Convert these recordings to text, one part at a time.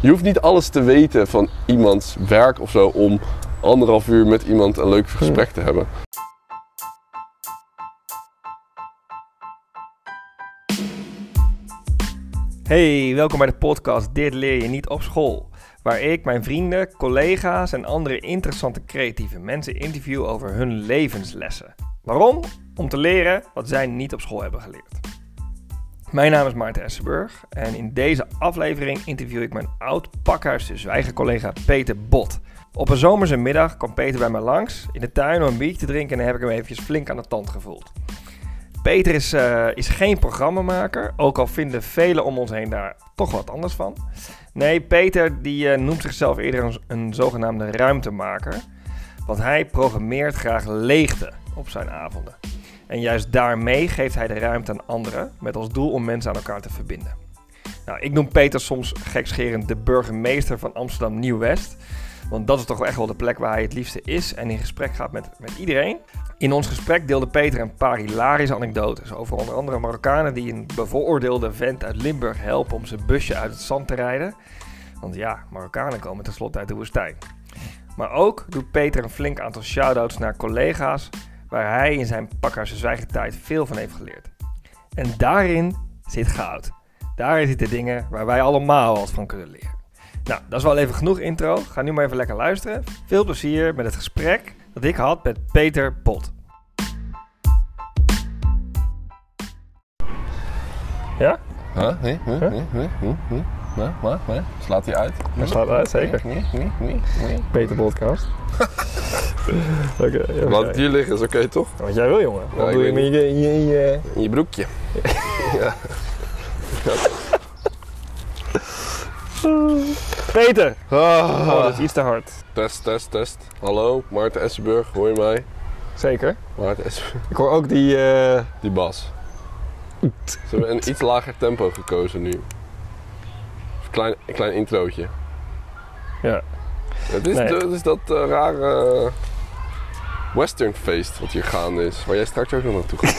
Je hoeft niet alles te weten van iemands werk of zo om anderhalf uur met iemand een leuk gesprek te hebben. Hey, welkom bij de podcast Dit leer je niet op school. Waar ik mijn vrienden, collega's en andere interessante creatieve mensen interview over hun levenslessen. Waarom? Om te leren wat zij niet op school hebben geleerd. Mijn naam is Maarten Essenburg en in deze aflevering interview ik mijn oud pakhuis zwijgen collega Peter Bot. Op een zomerse middag kwam Peter bij mij langs in de tuin om een biertje te drinken en heb ik hem eventjes flink aan de tand gevoeld. Peter is, uh, is geen programmamaker, ook al vinden velen om ons heen daar toch wat anders van. Nee, Peter die, uh, noemt zichzelf eerder een, een zogenaamde ruimtemaker. Want hij programmeert graag leegte op zijn avonden. En juist daarmee geeft hij de ruimte aan anderen, met als doel om mensen aan elkaar te verbinden. Nou, ik noem Peter soms gekscherend de burgemeester van Amsterdam Nieuw-West. Want dat is toch echt wel de plek waar hij het liefste is en in gesprek gaat met, met iedereen. In ons gesprek deelde Peter een paar hilarische anekdotes over onder andere Marokkanen die een bevooroordeelde vent uit Limburg helpen om zijn busje uit het zand te rijden. Want ja, Marokkanen komen tenslotte uit de woestijn. Maar ook doet Peter een flink aantal shout-outs naar collega's waar hij in zijn pakhuis zwijgentijd veel van heeft geleerd. En daarin zit goud. Daar zitten dingen waar wij allemaal wat van kunnen leren. Nou, dat is wel even genoeg intro. Ga nu maar even lekker luisteren. Veel plezier met het gesprek dat ik had met Peter Pot. Ja? Huh? Nee, nee, nee, nee, nee, nee. Nee, maar, nee. Slaat hij uit? Hij slaat uit, zeker. Nee, nee, nee, nee. Peter Podcast. Oké. ja, Laat het hier liggen, is oké toch? Wat jij wil, jongen. Wat doe je met je... je, je... In je broekje. ja. Peter! Ah. Oh, dat is iets te hard. Test, test, test. Hallo, Maarten Essenburg, hoor je mij? Zeker. Maarten Essenburg. Ik hoor ook die... eh, Die bas. Ze hebben een iets lager tempo gekozen nu. Klein, een klein introotje. Ja. Het is, Nee. het is dat eh, rare westernfeest wat hier gaande is. Waar jij straks ook nog naartoe gaat.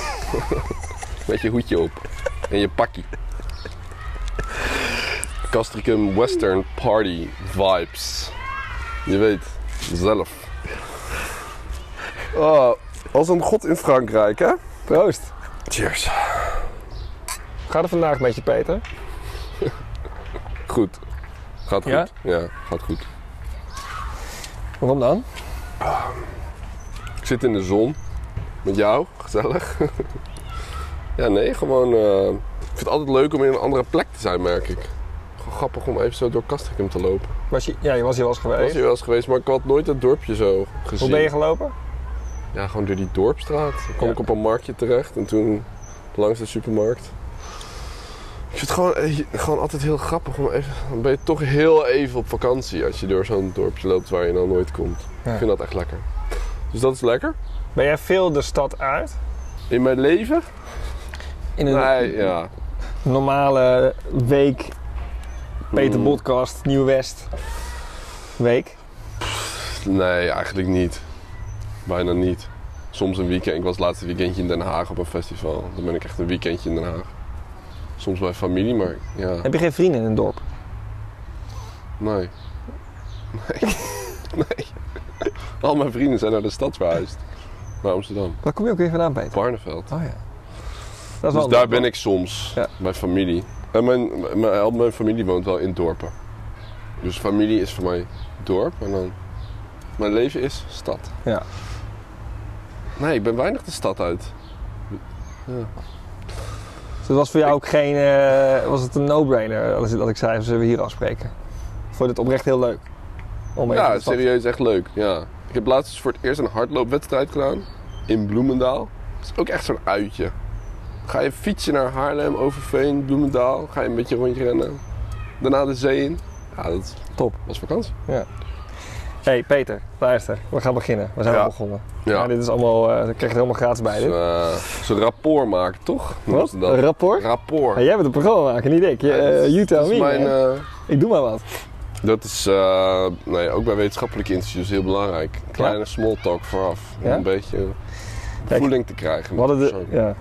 Met je hoedje op. En je pakkie. Castricum Western Party Vibes. Je weet, zelf. Oh, als een god in Frankrijk, hè? Proost. Cheers. Gaat het vandaag met je, Peter? Goed. Gaat goed. Ja? Ja, gaat goed. Waarom dan? Ik zit in de zon. Met jou. Gezellig. ja, nee, gewoon... eh, ik vind het altijd leuk om in een andere plek te zijn, merk ik. Gewoon grappig om even zo door Castricum te lopen. Was je, ja, je was hier wel eens Ik was geweest. hier wel eens geweest, maar ik had nooit het dorpje zo gezien. Hoe ben je gelopen? Ja, gewoon door die dorpstraat. Dan kwam Ja. ik op een marktje terecht en toen langs de supermarkt. Ik vind het gewoon, eh, gewoon altijd heel grappig. Om even, dan ben je toch heel even op vakantie als je door zo'n dorpje loopt waar je dan nooit komt. Ja. Ik vind dat echt lekker. Dus dat is lekker. Ben jij veel de stad uit? In mijn leven? In een Nee, ja. normale week, Peter Mm. Podcast, Nieuw-West week? Nee, eigenlijk niet. Bijna niet. Soms een weekend. Ik was het laatste weekendje in Den Haag op een festival. Dan ben ik echt een weekendje in Den Haag. Soms bij familie, maar ja, Heb je geen vrienden in het dorp? nee. Nee. nee. Al mijn vrienden zijn naar de stad verhuisd. Naar Amsterdam. Waar kom je ook weer vandaan, Peter? Barneveld. Oh ja. Dat is Dus wel daar ben ik soms. Ja. Bij familie. En mijn, mijn, mijn familie woont wel in dorpen. Dus familie is voor mij dorp. En dan... Mijn leven is stad. Ja. Nee, ik ben weinig de stad uit. Ja. Het was voor jou ook geen, eh, was het een no-brainer dat ik zei, zullen we hier afspreken? Vond je het oprecht heel leuk? Om Ja, serieus echt leuk. Ja. Ik heb laatst voor het eerst een hardloopwedstrijd gedaan. In Bloemendaal. Dat is ook echt zo'n uitje. Ga je fietsen naar Haarlem, Overveen, Bloemendaal. Ga je een beetje rondje rennen. Daarna de zee in. Ja, dat Top. was vakantie. Hey, Peter, luister, we gaan beginnen. We zijn Ja. al begonnen. Ja. Dit is allemaal, eh dat krijg je er helemaal gratis bij. Dit. eh, zo'n rapport maken, toch? Wat? ze dat. Een rapport? Rapport. Ja, jij bent een programma maken, niet ik. Je, eh, you tell me. mijn, Ik doe maar wat. Dat is nee, ook bij wetenschappelijke instituten heel belangrijk. Een kleine small talk vooraf. Om Ja? een beetje Kijk, voeling te krijgen. Met de de, ja.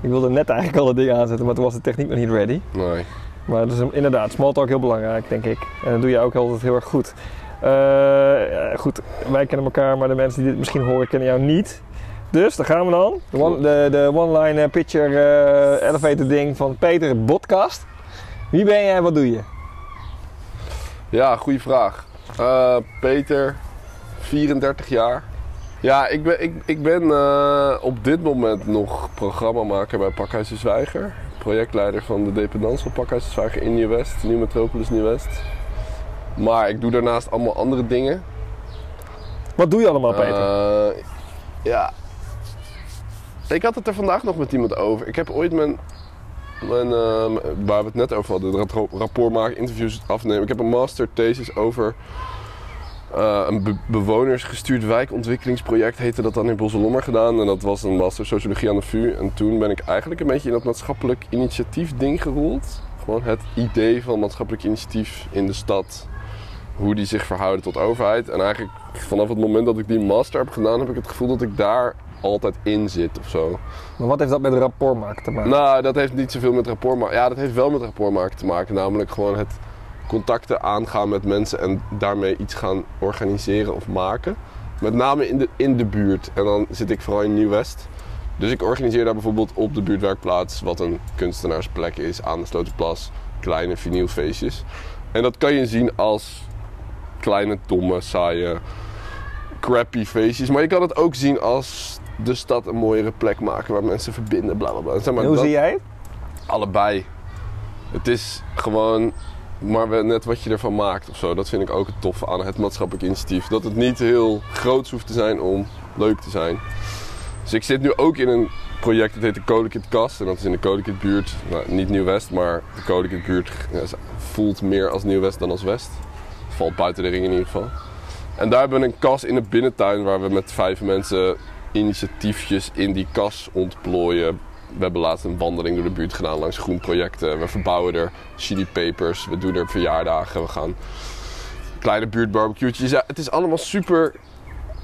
Ik wilde net eigenlijk alle dingen aanzetten, maar toen was de techniek nog niet ready. Nee. Maar dat is inderdaad, small talk heel belangrijk, denk ik. En dat doe je ook altijd heel erg goed. Eh, goed, wij kennen elkaar, maar de mensen die dit misschien horen kennen jou niet. Dus, daar gaan we dan. De, one, de, de one-line picture eh, elevator ding van Peter Podcast. Wie ben jij en wat doe je? Ja, goede vraag. Eh, Peter, 34 jaar. Ja, ik ben, ik, ik ben op dit moment nog programmamaker bij Pakhuis de Zwijger. Projectleider van de dependance van Pakhuis Zwijger in Nieuw-West, Nieuw Metropolis Nieuw-West. Maar ik doe daarnaast allemaal andere dingen. Wat doe je allemaal, Peter? Eh, ja. Ik had het er vandaag nog met iemand over. Ik heb ooit mijn, mijn eh, waar we het net over hadden, het rapport maken, interviews afnemen. Ik heb een master thesis over eh, een be- bewonersgestuurd wijkontwikkelingsproject, heette dat dan in Bosselommer gedaan. En dat was een master sociologie aan de VU. En toen ben ik eigenlijk een beetje in dat maatschappelijk initiatief ding gerold. Gewoon het idee van maatschappelijk initiatief in de stad hoe die zich verhouden tot overheid. En eigenlijk vanaf het moment dat ik die master heb gedaan, heb ik het gevoel dat ik daar altijd in zit of zo. Maar wat heeft dat met rapport maken te maken? Nou, dat heeft niet zoveel met rapport maken. Ja, dat heeft wel met rapport maken te maken. Namelijk gewoon het contacten aangaan met mensen en daarmee iets gaan organiseren of maken. Met name in de, in de buurt. En dan zit ik vooral in Nieuw-West. Dus ik organiseer daar bijvoorbeeld op de buurtwerkplaats, wat een kunstenaarsplek is, aan de Slotenplas, kleine vinylfeestjes. En dat kan je zien als kleine, domme, saaie, crappy feestjes. Maar je kan het ook zien als de stad een mooiere plek maken waar mensen verbinden, bla bla bla. Zeg maar, hoe dat- zie jij het? Allebei. Het is gewoon maar net wat je ervan maakt of zo. Dat vind ik ook het toffe aan het maatschappelijk initiatief. Dat het niet heel groot hoeft te zijn om leuk te zijn. Dus ik zit nu ook in een project dat heet de Kolikit Kast. En dat is in de Kolikit buurt. Nou, niet Nieuw-West, maar de Kolikit buurt voelt meer als Nieuw-West dan als West. Valt buiten de ring in ieder geval. En daar hebben we een kas in de binnentuin waar we met vijf mensen initiatiefjes in die kas ontplooien. We hebben laatst een wandeling door de buurt gedaan langs groenprojecten. We verbouwen er chili papers. We doen er verjaardagen. We gaan kleine buurtbarbecue'tjes. Ja, het is allemaal super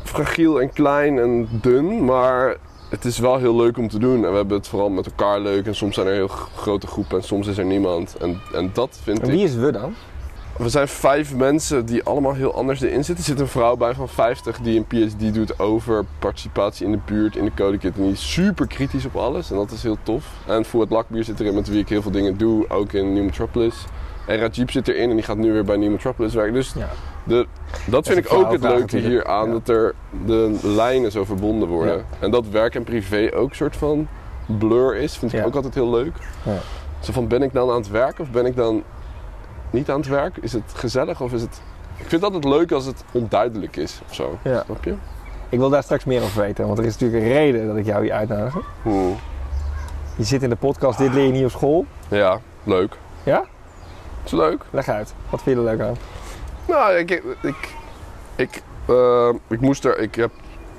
fragiel en klein en dun. Maar het is wel heel leuk om te doen. En we hebben het vooral met elkaar leuk. En soms zijn er heel grote groepen en soms is er niemand. En, en dat vind En ik... wie is we dan? We zijn vijf mensen die allemaal heel anders erin zitten. Er zit een vrouw bij van 50 die een PhD doet over participatie in de buurt, in de Codekit. En die is super kritisch op alles en dat is heel tof. En voor het Lakbier zit erin met wie ik heel veel dingen doe, ook in New Metropolis. En Rajib zit erin en die gaat nu weer bij New Metropolis werken. Dus Ja. de, dat vind ik ook het leuke natuurlijk. hier aan, Ja. dat er de lijnen zo verbonden worden. Ja. En dat werk en privé ook een soort van blur is, vind ik ook altijd heel leuk. Ja. Zo van, ben ik dan aan het werk of ben ik dan niet aan het werk? Is het gezellig of is het... Ik vind het altijd leuk als het onduidelijk is of zo. Ja. Snap je? Ik wil daar straks meer over weten, want er is natuurlijk een reden dat ik jou hier uitnodig. Hmm. Je zit in de podcast Dit leer je niet op school. Ja, leuk. Ja? Is leuk. Leg uit. Wat vind je er leuk aan? Nou, ik, ik, ik, ik, eh, ik moest er... Ik heb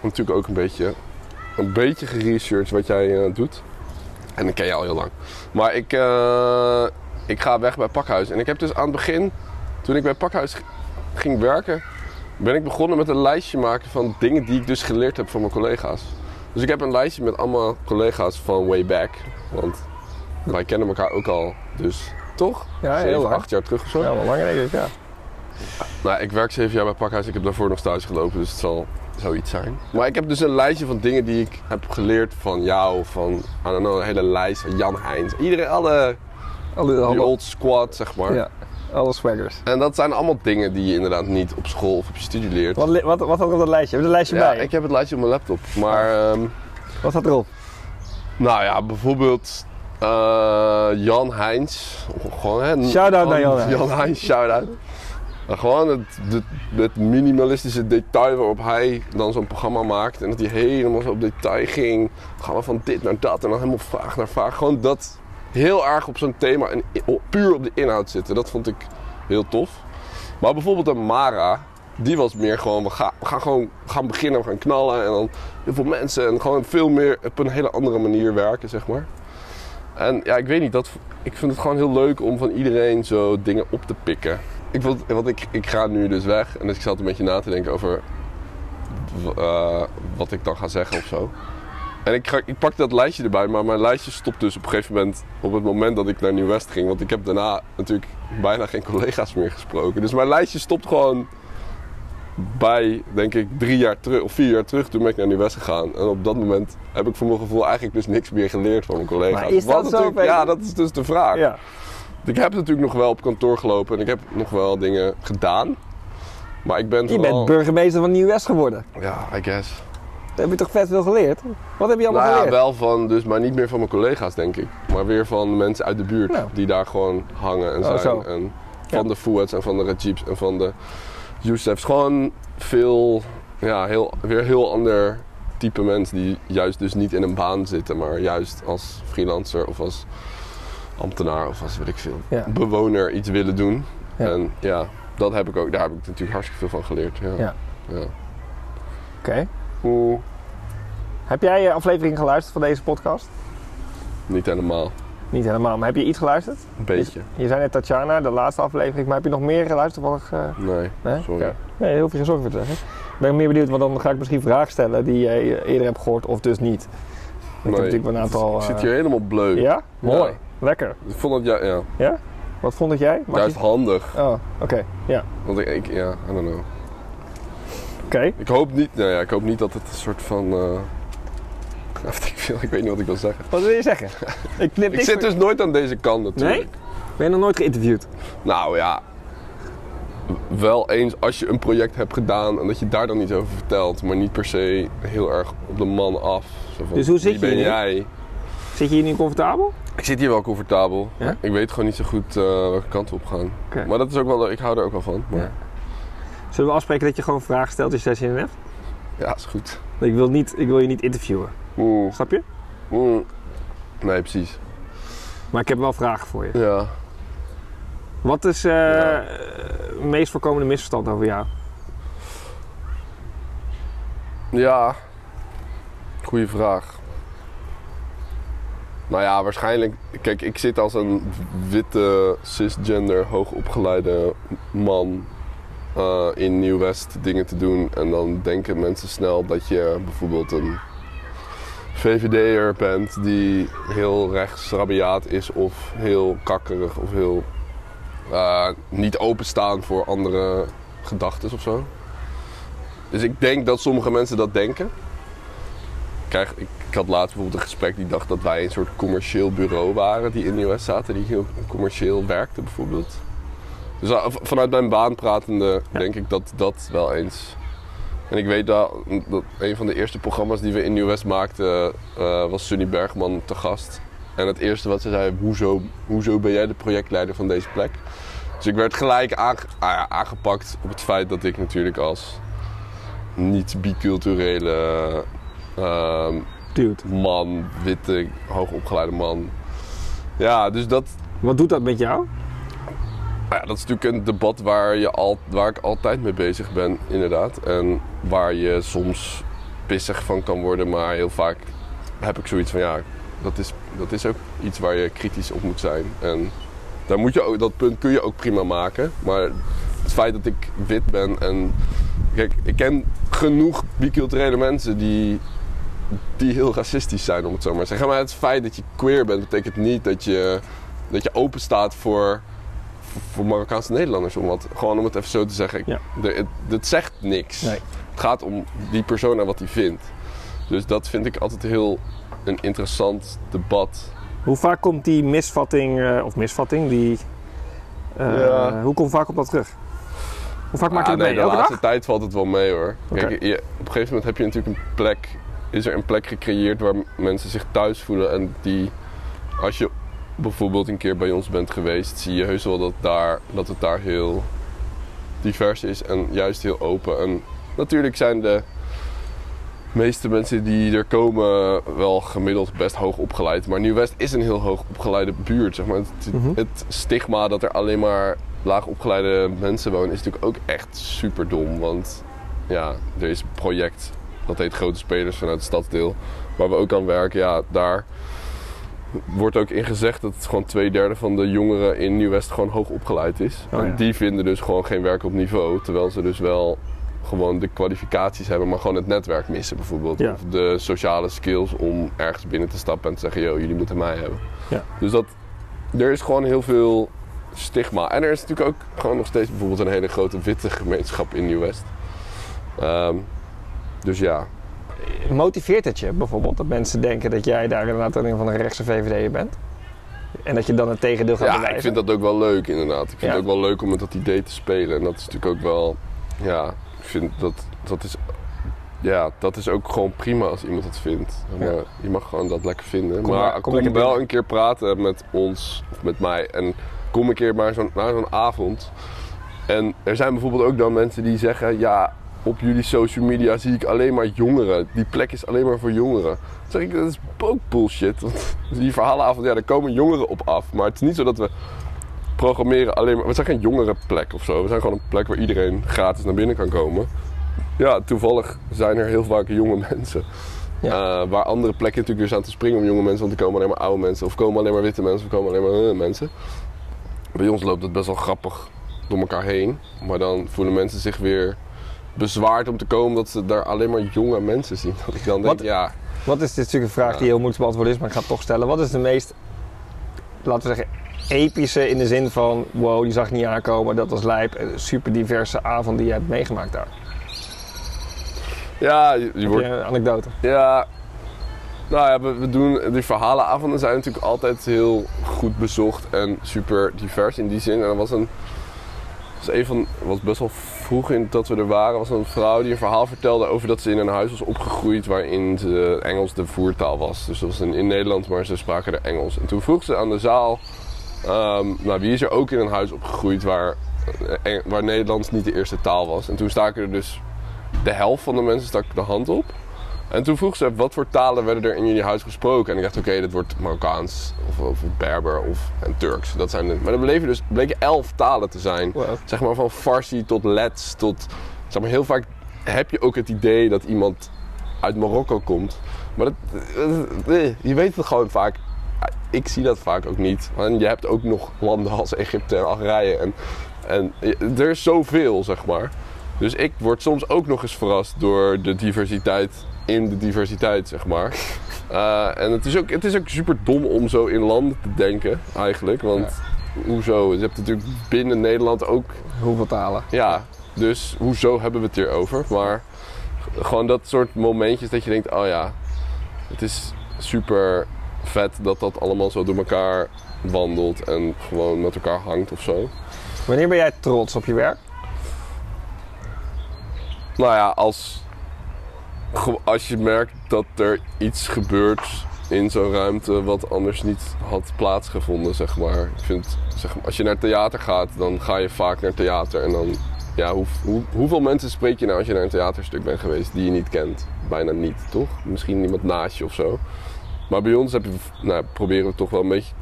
natuurlijk ook een beetje, een beetje geresearched wat jij eh, doet. En dat ken je al heel lang. Maar ik, eh, ik ga weg bij Pakhuis. En ik heb dus aan het begin, toen ik bij Pakhuis ging werken, ben ik begonnen met een lijstje maken van dingen die ik dus geleerd heb van mijn collega's. Dus ik heb een lijstje met allemaal collega's van way back. Want wij kennen elkaar ook al, dus toch? Ja, heel Zeven, lang. acht jaar terug of zo. Ja, wel langer denk ik, ja. Nou, ik werk zeven jaar bij Pakhuis. Ik heb daarvoor nog stage gelopen, dus het zal zoiets zijn. Maar ik heb dus een lijstje van dingen die ik heb geleerd van jou, van I don't know, een hele lijst van Jan Heijns. Iedereen, alle, Alle, die alle, old squad, zeg maar. ja, alle swaggers. En dat zijn allemaal dingen die je inderdaad niet op school of op je studie leert. Wat, wat, wat had er op dat lijstje? Heb je een lijstje Ja, bij? ik heb het lijstje op mijn laptop. Maar, ehm, Wat staat erop? nou ja, bijvoorbeeld eh, Jan Heijns. Gewoon, hè, Shout-out naar Jan Heijns. Jan Heijns, shout-out. Maar gewoon het, het, het minimalistische detail waarop hij dan zo'n programma maakt. En dat hij helemaal zo op detail ging. Gaan we van dit naar dat en dan helemaal vraag naar vraag. Gewoon dat heel erg op zo'n thema en puur op de inhoud zitten. Dat vond ik heel tof. Maar bijvoorbeeld een Mara, die was meer gewoon, we gaan, gewoon gaan beginnen, we gaan knallen. En dan heel veel mensen en gewoon veel meer op een hele andere manier werken, zeg maar. En ja, ik weet niet, dat, ik vind het gewoon heel leuk om van iedereen zo dingen op te pikken. Ik, want ik, ik ga nu dus weg en dus ik zat een beetje na te denken over eh, wat ik dan ga zeggen of zo. En ik, ga, ik pak dat lijstje erbij, maar mijn lijstje stopt dus op een gegeven moment op het moment dat ik naar Nieuw-West ging. Want ik heb daarna natuurlijk bijna geen collega's meer gesproken. Dus mijn lijstje stopt gewoon bij, denk ik, drie jaar terug of vier jaar terug. Toen ben ik naar Nieuw-West gegaan. En op dat moment heb ik voor mijn gevoel eigenlijk dus niks meer geleerd van mijn collega's. Maar is dat Wat zo? Ja, dat is dus de vraag. Ja. Ik heb natuurlijk nog wel op kantoor gelopen en ik heb nog wel dingen gedaan. Maar ik ben Je vooral... bent burgemeester van Nieuw-West geworden. Ja, I guess. Heb je toch vet veel geleerd? Wat heb je allemaal Nou ja, geleerd? wel van, dus, maar niet meer van mijn collega's, denk ik. Maar weer van mensen uit de buurt Nou. die daar gewoon hangen en Oh, zijn. zo. En van Ja. de Fouets en van de Rajibs en van de Youssefs. Gewoon veel, ja, heel, weer heel ander type mensen die juist dus niet in een baan zitten, maar juist als freelancer of als ambtenaar of als weet ik veel, Ja. bewoner iets willen doen. En ja, dat heb ik ook, daar heb ik natuurlijk hartstikke veel van geleerd. Ja. Ja. Ja. Oeh, Heb jij je aflevering geluisterd van deze podcast? niet helemaal. Niet helemaal, maar heb je iets geluisterd? Een beetje. Je zei net Tatjana, de laatste aflevering, maar heb je nog meer geluisterd? Toevallig, eh, Nee, nee? sorry. Nee, heel veel zorg voor te zeggen. Ik ben meer benieuwd, want dan ga ik misschien vragen stellen die jij eerder hebt gehoord of dus niet. Ik Nee, een aantal... Ik zit eh, hier helemaal bleu. Ja? Mooi. Ja. Lekker. Ik vond het ja, ja, Ja? Wat vond het jij? Juist je- handig. Oh, oké. Ja. Want ik, ik, ja, I don't know. Oké. Ik hoop niet, nou ja, ik hoop niet dat het een soort van. weet ik, weet niet wat ik wil zeggen. Wat wil je zeggen? ik knip Ik zit dus nooit aan deze kant natuurlijk. Ben je nog nooit geïnterviewd? Nou ja, wel eens als je een project hebt gedaan en dat je daar dan iets over vertelt, maar niet per se heel erg op de man af. Van, Dus hoe zit je ben hier jij? Zit je hier nu comfortabel? Ik zit hier wel comfortabel. Ja? Ik weet gewoon niet zo goed eh, welke kant we op gaan. Maar dat is ook wel, ik hou er ook wel van. Maar, Ja. Zullen we afspreken dat je gewoon vragen stelt als je daar zin in hebt? ja, is goed. Ik wil, niet, ik wil je niet interviewen. Snap je? Nee, precies. Maar ik heb wel vragen voor je. Ja. Wat is eh Ja. het meest voorkomende misverstand over jou? Ja, goede vraag. Nou ja, waarschijnlijk. Kijk, ik zit als een witte, cisgender, hoogopgeleide man eh, in Nieuw-West dingen te doen. En dan denken mensen snel dat je bijvoorbeeld een VVD'er bent die heel rechtsrabiaat is of heel kakkerig of heel eh, niet openstaan voor andere gedachten of zo. Dus ik denk dat sommige mensen dat denken. Ik, ik had laatst bijvoorbeeld een gesprek die dacht dat wij een soort commercieel bureau waren die in de US zaten, die heel commercieel werkte bijvoorbeeld. Dus eh, vanuit mijn baan pratende denk ik dat dat wel eens. En ik weet dat, dat een van de eerste programma's die we in Nieuw-West maakten eh, was Sunny Bergman te gast. En het eerste wat ze zei, hoezo, hoezo ben jij de projectleider van deze plek? Dus ik werd gelijk aange- ah ja, aangepakt op het feit dat ik natuurlijk als niet biculturele ehm, Dude, man, witte, hoogopgeleide man. Ja, dus dat, wat doet dat met jou? Nou ja, dat is natuurlijk een debat waar, je al, waar ik altijd mee bezig ben, inderdaad. En waar je soms pissig van kan worden, maar heel vaak heb ik zoiets van ja, dat is, dat is ook iets waar je kritisch op moet zijn. En daar moet je ook, dat punt kun je ook prima maken. Maar het feit dat ik wit ben en. Kijk, ik ken genoeg biculturele mensen die, die heel racistisch zijn, om het zo maar te zeggen. Maar het feit dat je queer bent, betekent niet dat je, dat je open staat voor, voor Marokkaanse Nederlanders. Om wat, gewoon om het even zo te zeggen. Ja. De, het, het zegt niks. Nee. Het gaat om die persoon en wat hij vindt. Dus dat vind ik altijd heel een interessant debat. Hoe vaak komt die misvatting, eh, of misvatting, die... eh, Ja. Hoe komt vaak komt dat terug? Hoe vaak maak je Ah, dat nee, mee? de Elke laatste dag? tijd valt het wel mee hoor. Kijk, je- op een gegeven moment heb je natuurlijk een plek, is er een plek gecreëerd waar mensen zich thuis voelen. En die, als je bijvoorbeeld een keer bij ons bent geweest, zie je heus wel dat, daar, dat het daar heel divers is en juist heel open. En natuurlijk zijn de meeste mensen die er komen wel gemiddeld best hoog opgeleid. Maar Nieuw-West is een heel hoog opgeleide buurt. Zeg maar. het, Mhm. het stigma dat er alleen maar laag opgeleide mensen wonen is natuurlijk ook echt super dom. Want ja, er is een project dat heet Grote Spelers vanuit het stadsdeel. Waar we ook aan werken. Ja, daar wordt ook in gezegd dat gewoon twee derde van de jongeren in Nieuw-West gewoon hoog opgeleid is. Oh ja. En die vinden dus gewoon geen werk op niveau. Terwijl ze dus wel gewoon de kwalificaties hebben, maar gewoon het netwerk missen bijvoorbeeld. Ja. Of de sociale skills om ergens binnen te stappen en te zeggen, yo, jullie moeten mij hebben. Ja. Dus dat, er is gewoon heel veel stigma. En er is natuurlijk ook gewoon nog steeds bijvoorbeeld een hele grote witte gemeenschap in Nieuw-West. Ehm, dus ja, Motiveert het je bijvoorbeeld dat mensen denken dat jij daar inderdaad een van de rechtse VVD'er bent? En dat je dan het tegendeel gaat ja, bewijzen? ik vind dat ook wel leuk inderdaad. Ik vind Ja. het ook wel leuk om met dat idee te spelen. En dat is natuurlijk ook wel, ja, ik vind dat, dat is, ja, dat is ook gewoon prima als iemand dat vindt. Maar Ja. Je mag gewoon dat lekker vinden. Kom maar maar- kom, kom wel een keer praten met ons of met mij. En kom een keer maar zo'n, naar zo'n avond. En er zijn bijvoorbeeld ook dan mensen die zeggen, ja, op jullie social media zie ik alleen maar jongeren. Die plek is alleen maar voor jongeren. Dan zeg ik, dat is ook bullshit. Want die verhalenavond, ja, daar komen jongeren op af. Maar het is niet zo dat we programmeren alleen maar... We zijn geen jongerenplek of zo. We zijn gewoon een plek waar iedereen gratis naar binnen kan komen. Ja, toevallig zijn er heel vaak jonge mensen. Ja. Eh, waar andere plekken natuurlijk weer staan te springen om jonge mensen. Want er komen alleen maar oude mensen. Of komen alleen maar witte mensen. Of komen alleen maar eh, mensen. Bij ons loopt het best wel grappig door elkaar heen. Maar dan voelen mensen zich weer bezwaard om te komen dat ze daar alleen maar jonge mensen zien. Dat ik dan denk, Wat- ja, Wat is dit natuurlijk een vraag Ja. die heel moeilijk te beantwoorden is, maar ik ga het toch stellen. Wat is de meest, laten we zeggen, epische in de zin van, wow, die zag niet aankomen, dat was lijp, een super diverse avond die je hebt meegemaakt daar? ja, je, wordt je anekdote? Ja, nou ja, we, we doen, die verhalenavonden zijn natuurlijk altijd heel goed bezocht en super divers in die zin. En er was een, was een van, was best wel vroeg in dat we er waren, was een vrouw die een verhaal vertelde over dat ze in een huis was opgegroeid waarin ze Engels de voertaal was. Dus dat was in, Nederland, maar ze spraken er Engels. En toen vroeg ze aan de zaal, ehm, nou wie is er ook in een huis opgegroeid waar, eh, waar Nederlands niet de eerste taal was. En toen staken er dus, de helft van de mensen de hand op. En toen vroeg ze, wat voor talen werden er in jullie huis gesproken? En ik dacht, oké, dit wordt Marokkaans of, of Berber of en Turks. Dat zijn de, maar er bleven dus, bleken elf talen te zijn. Wow. Zeg maar van Farsi tot Lets tot... Zeg maar, heel vaak heb je ook het idee dat iemand uit Marokko komt. Maar dat, eh, je weet het gewoon vaak. Ik zie dat vaak ook niet. En je hebt ook nog landen als Egypte en Algerije. En, en er is zoveel, zeg maar. Dus ik word soms ook nog eens verrast door de diversiteit in de diversiteit, zeg maar. Eh, en het is, ook, het is ook super dom om zo in landen te denken, eigenlijk. Want hoezo? Je hebt natuurlijk binnen Nederland ook Hoeveel talen? ja, dus hoezo hebben we het hier over? Maar gewoon dat soort momentjes dat je denkt, oh ja, het is super vet dat dat allemaal zo door elkaar wandelt en gewoon met elkaar hangt of zo. Wanneer ben jij trots op je werk? Nou ja, als, als je merkt dat er iets gebeurt in zo'n ruimte wat anders niet had plaatsgevonden, zeg maar. Ik vind, zeg maar, als je naar theater gaat, dan ga je vaak naar theater en dan... Ja, hoe, hoe, hoeveel mensen spreek je nou als je naar een theaterstuk bent geweest die je niet kent? Bijna niet, toch? Misschien iemand naast je of zo. Maar bij ons heb je, nou, proberen we toch wel een beetje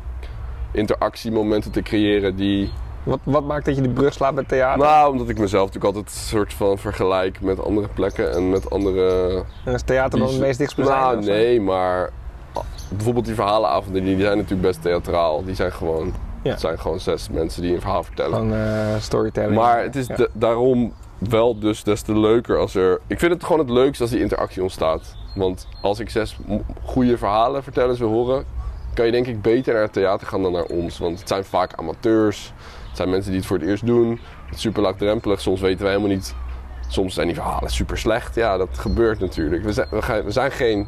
interactiemomenten te creëren die Wat, wat maakt dat je die brug slaat met theater? nou, omdat ik mezelf natuurlijk altijd een soort van vergelijk met andere plekken en met andere. en is theater dan het meest? Nou, nee, maar bijvoorbeeld die verhalenavonden, die, die zijn natuurlijk best theatraal. Die zijn gewoon, Ja. het zijn gewoon zes mensen die een verhaal vertellen. Van eh, storytelling. Maar het is Ja. daarom wel dus des te leuker als er... Ik vind het gewoon het leukst als die interactie ontstaat. Want als ik zes goede verhalen vertellers wil horen... kan je denk ik beter naar het theater gaan dan naar ons. Want het zijn vaak amateurs. Het zijn mensen die het voor het eerst doen. Het is super laagdrempelig. Soms weten we helemaal niet... Soms zijn die verhalen super slecht. Ja, dat gebeurt natuurlijk. We zijn, we zijn geen...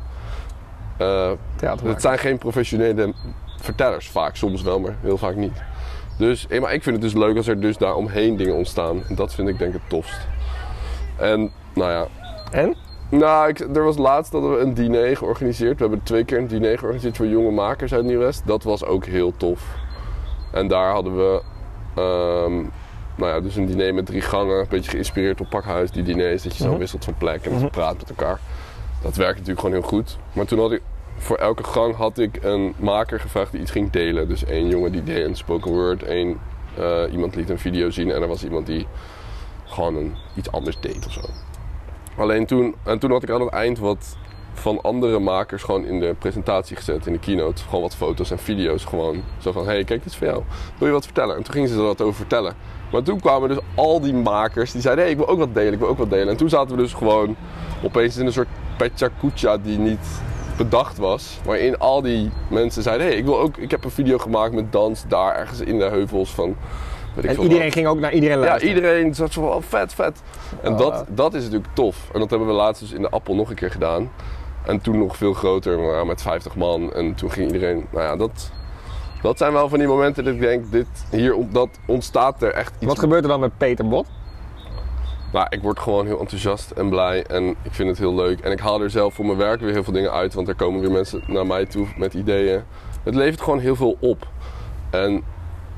Theater het zijn geen professionele vertellers vaak, soms wel, maar heel vaak niet. Dus, eh, maar ik vind het dus leuk als er dus daar omheen dingen ontstaan. En dat vind ik denk ik het tofst. En, nou ja. En? Nou, ik, er was laatst dat we een diner georganiseerd. We hebben twee keer een diner georganiseerd voor jonge makers uit Nieuw-West. Dat was ook heel tof. En daar hadden we, ehm, nou ja, dus een diner met drie gangen. Een beetje geïnspireerd op Pakhuis, die diners. Dat je zo Mhm. wisselt van plek en dat je Mhm. praat met elkaar. Dat werkt natuurlijk gewoon heel goed. Maar toen had ik, voor elke gang had ik een maker gevraagd die iets ging delen. Dus één jongen die deed een spoken word, één eh, iemand liet een video zien en er was iemand die gewoon een, iets anders deed of zo. Alleen toen, en toen had ik aan het eind wat van andere makers gewoon in de presentatie gezet, in de keynote. Gewoon wat foto's en video's. Gewoon zo van, hé, hey, kijk, dit is voor jou. Wil je wat vertellen? En toen gingen ze er wat over vertellen. Maar toen kwamen dus al die makers die zeiden, hé, hey, ik wil ook wat delen, ik wil ook wat delen. En toen zaten we dus gewoon opeens in een soort pecha die niet bedacht was. Waarin al die mensen zeiden, hé, hey, ik wil ook, ik heb een video gemaakt met dans daar ergens in de heuvels van... En iedereen wat. ging ook naar iedereen Ja, luisteren. iedereen zat zo van, oh, vet, vet. En Oh, dat, dat is natuurlijk tof. En dat hebben we laatst dus in de Appel nog een keer gedaan. En toen nog veel groter, maar met 50 man. En toen ging iedereen, nou ja, dat, dat zijn wel van die momenten dat ik denk, dit, hier dat ontstaat er echt iets. Wat gebeurt er dan met Peter Bot? Nou, ik word gewoon heel enthousiast en blij en ik vind het heel leuk. En ik haal er zelf voor mijn werk weer heel veel dingen uit, want er komen weer mensen naar mij toe met ideeën. Het levert gewoon heel veel op. En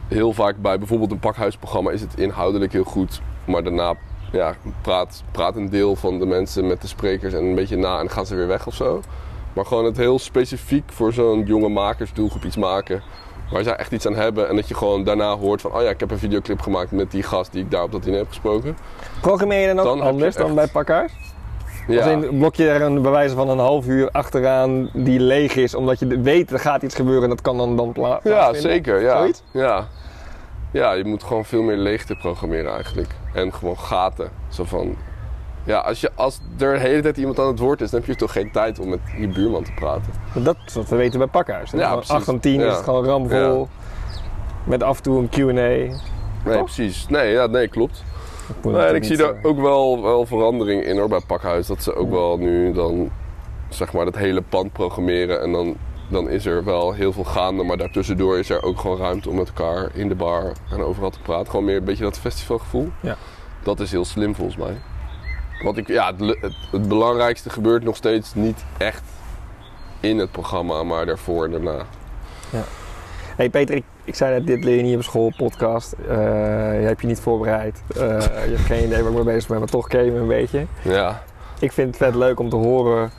heel vaak bij bijvoorbeeld een pakhuisprogramma is het inhoudelijk heel goed, maar daarna ja, praat, praat een deel van de mensen met de sprekers en een beetje na en gaan ze weer weg of zo. Maar gewoon het heel specifiek voor zo'n jonge makersdoelgroep iets maken. Waar zij echt iets aan hebben en dat je gewoon daarna hoort van... oh ja, ik heb een videoclip gemaakt met die gast die ik daar op dat diner heb gesproken. Programmeer je dan ook Dan anders dan echt- bij Pakhuis? Ja. Als in, blok je er een bewijs van een half uur achteraan die leeg is, omdat je weet er gaat iets gebeuren en dat kan dan, dan pla- Ja, zeker. Ja. Zoiets? Ja. ja, je moet gewoon veel meer leegte programmeren eigenlijk. En gewoon gaten. Zo van... Ja, als, je, als er de hele tijd iemand aan het woord is, dan heb je toch geen tijd om met je buurman te praten. Dat is wat we weten bij Pakhuis. Ja, Van precies. 8 van 10 is het gewoon ramvol. Met af en toe een Q&A. Nee, precies. Nee, ja, nee klopt. Nee, en ik zie daar eh, ook wel, wel verandering in hoor, bij Pakhuis. Dat ze ook wel nu dan, zeg maar, dat hele pand programmeren. En dan, dan is er wel heel veel gaande. Maar daartussendoor is er ook gewoon ruimte om met elkaar in de bar en overal te praten. Gewoon meer een beetje dat festivalgevoel. Ja. Dat is heel slim volgens mij. Want ik, ja, het, het, het belangrijkste gebeurt nog steeds niet echt in het programma, maar daarvoor en daarna. Hey Peter, ik, ik zei net, dit leer je niet op school, podcast. Eh, je hebt je niet voorbereid. Eh, je hebt geen idee waar ik mee bezig ben, maar toch ken je me een beetje. Ja, Ik vind het vet leuk om te horen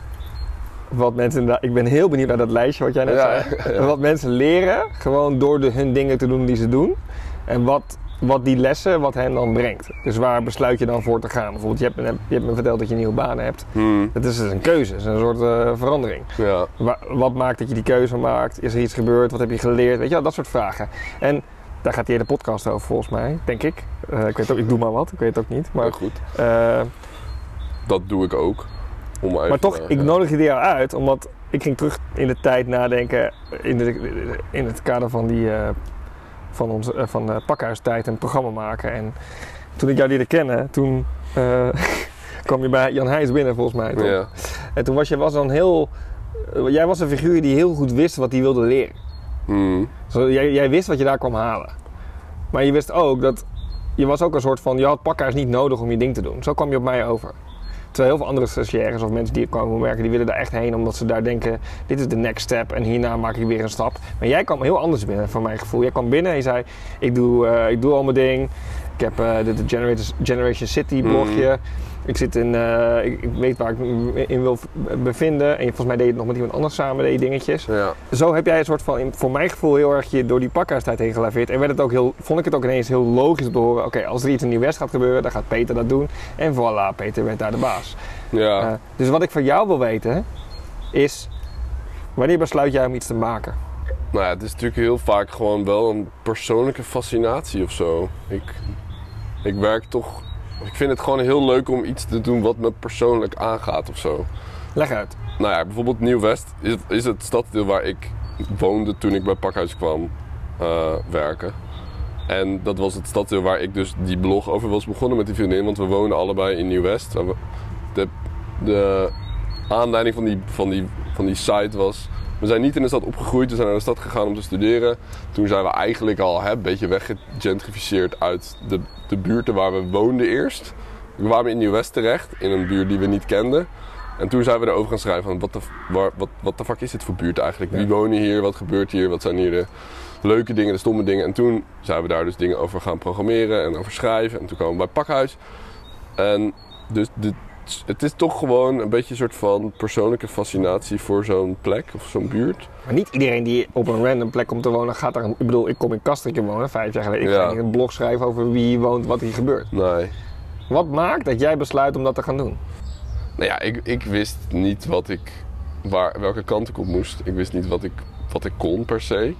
wat mensen... Ik ben heel benieuwd naar dat lijstje wat jij net Ja, zei. ja. Wat mensen leren, gewoon door de, hun dingen te doen die ze doen. En wat, wat die lessen, wat hen dan brengt. Dus waar besluit je dan voor te gaan? Bijvoorbeeld, je hebt, me- je hebt me verteld dat je nieuwe banen hebt. Hmm, Het is dus een keuze, het is een soort eh, verandering. ja. Wa- wat maakt dat je die keuze maakt? Is er iets gebeurd? Wat heb je geleerd? Weet je wel, dat soort vragen. En daar gaat die hele podcast over volgens mij, denk ik. Eh, ik weet ook, ik doe maar wat, ik weet het ook niet. Maar Maar, goed, eh, dat doe ik ook. Om maar toch, ik nodig je jou uit, omdat ik ging terug in de tijd nadenken in, de, in het kader van die eh, van, onze, eh, van de pakhuistijd een programma maken. En toen ik jou leerde kennen, toen eh, kwam je bij Jan Heijs binnen volgens mij. toch? Ja. En toen was je was dan heel, eh, jij was een figuur die heel goed wist wat hij wilde leren. Hmm. Jij, jij wist wat je daar kwam halen. Maar je wist ook dat je was ook een soort van, je had pakhuis niet nodig om je ding te doen. Zo kwam je op mij over. Terwijl heel veel andere stagiaires of mensen die er komen werken, die willen daar echt heen omdat ze daar denken, dit is de next step en hierna maak ik weer een stap. Maar jij kwam heel anders binnen, van mijn gevoel. Jij kwam binnen en je zei, ik doe, eh, ik doe al mijn ding. Ik heb eh, dit de Generation, Generation City blogje. Ik zit in, eh, ik, ik weet waar ik me in wil bevinden. En volgens mij deed je het nog met iemand anders samen, deed je dingetjes. Ja. Zo heb jij een soort van, voor mijn gevoel, heel erg je door die pakhuistijd heen gelaveerd. En werd het ook heel, vond ik het ook ineens heel logisch om te horen: oké, als er iets in Nieuw-West gaat gebeuren, dan gaat Peter dat doen. En voilà, Peter werd daar de baas. Ja. Eh, dus wat ik van jou wil weten, is: wanneer besluit jij om iets te maken? Nou ja, het is natuurlijk heel vaak gewoon wel een persoonlijke fascinatie of zo. Ik, ik werk toch. Ik vind het gewoon heel leuk om iets te doen wat me persoonlijk aangaat of zo. Leg uit. Nou ja, bijvoorbeeld Nieuw-West is, het- is het stadsdeel waar ik woonde toen ik bij Pakhuis kwam eh, werken. En dat was het stadsdeel waar ik dus die blog over was begonnen met die vriendin. Want we woonden allebei in Nieuw-West. De, de aanleiding van die, van, die, van die site was... We zijn niet in de stad opgegroeid, we zijn naar de stad gegaan om te studeren. Toen zijn we eigenlijk al hè, een beetje weggegentrificeerd uit de, de buurten waar we woonden eerst. We kwamen in Nieuw-West terecht, in een buurt die we niet kenden. En toen zijn we erover gaan schrijven van wat de, waar- wat, wat de fuck is dit voor buurt eigenlijk? Wie wonen hier? Wat gebeurt hier? Wat zijn hier de leuke dingen, de stomme dingen? En toen zijn we daar dus dingen over gaan programmeren en over schrijven. En toen kwamen we bij Pakhuis. En dus de, het is toch gewoon een beetje een soort van persoonlijke fascinatie voor zo'n plek of zo'n buurt. Maar niet iedereen die op een random plek komt te wonen, gaat daar. Ik bedoel, ik kom in Kastrikken wonen vijf jaar geleden. Ik Ja. ga een blog schrijven over wie hier woont, wat hier gebeurt. Nee. Wat maakt dat jij besluit om dat te gaan doen? Nou ja, ik, ik wist niet wat ik waar, welke kant ik op moest. Ik wist niet wat ik, wat ik kon per se.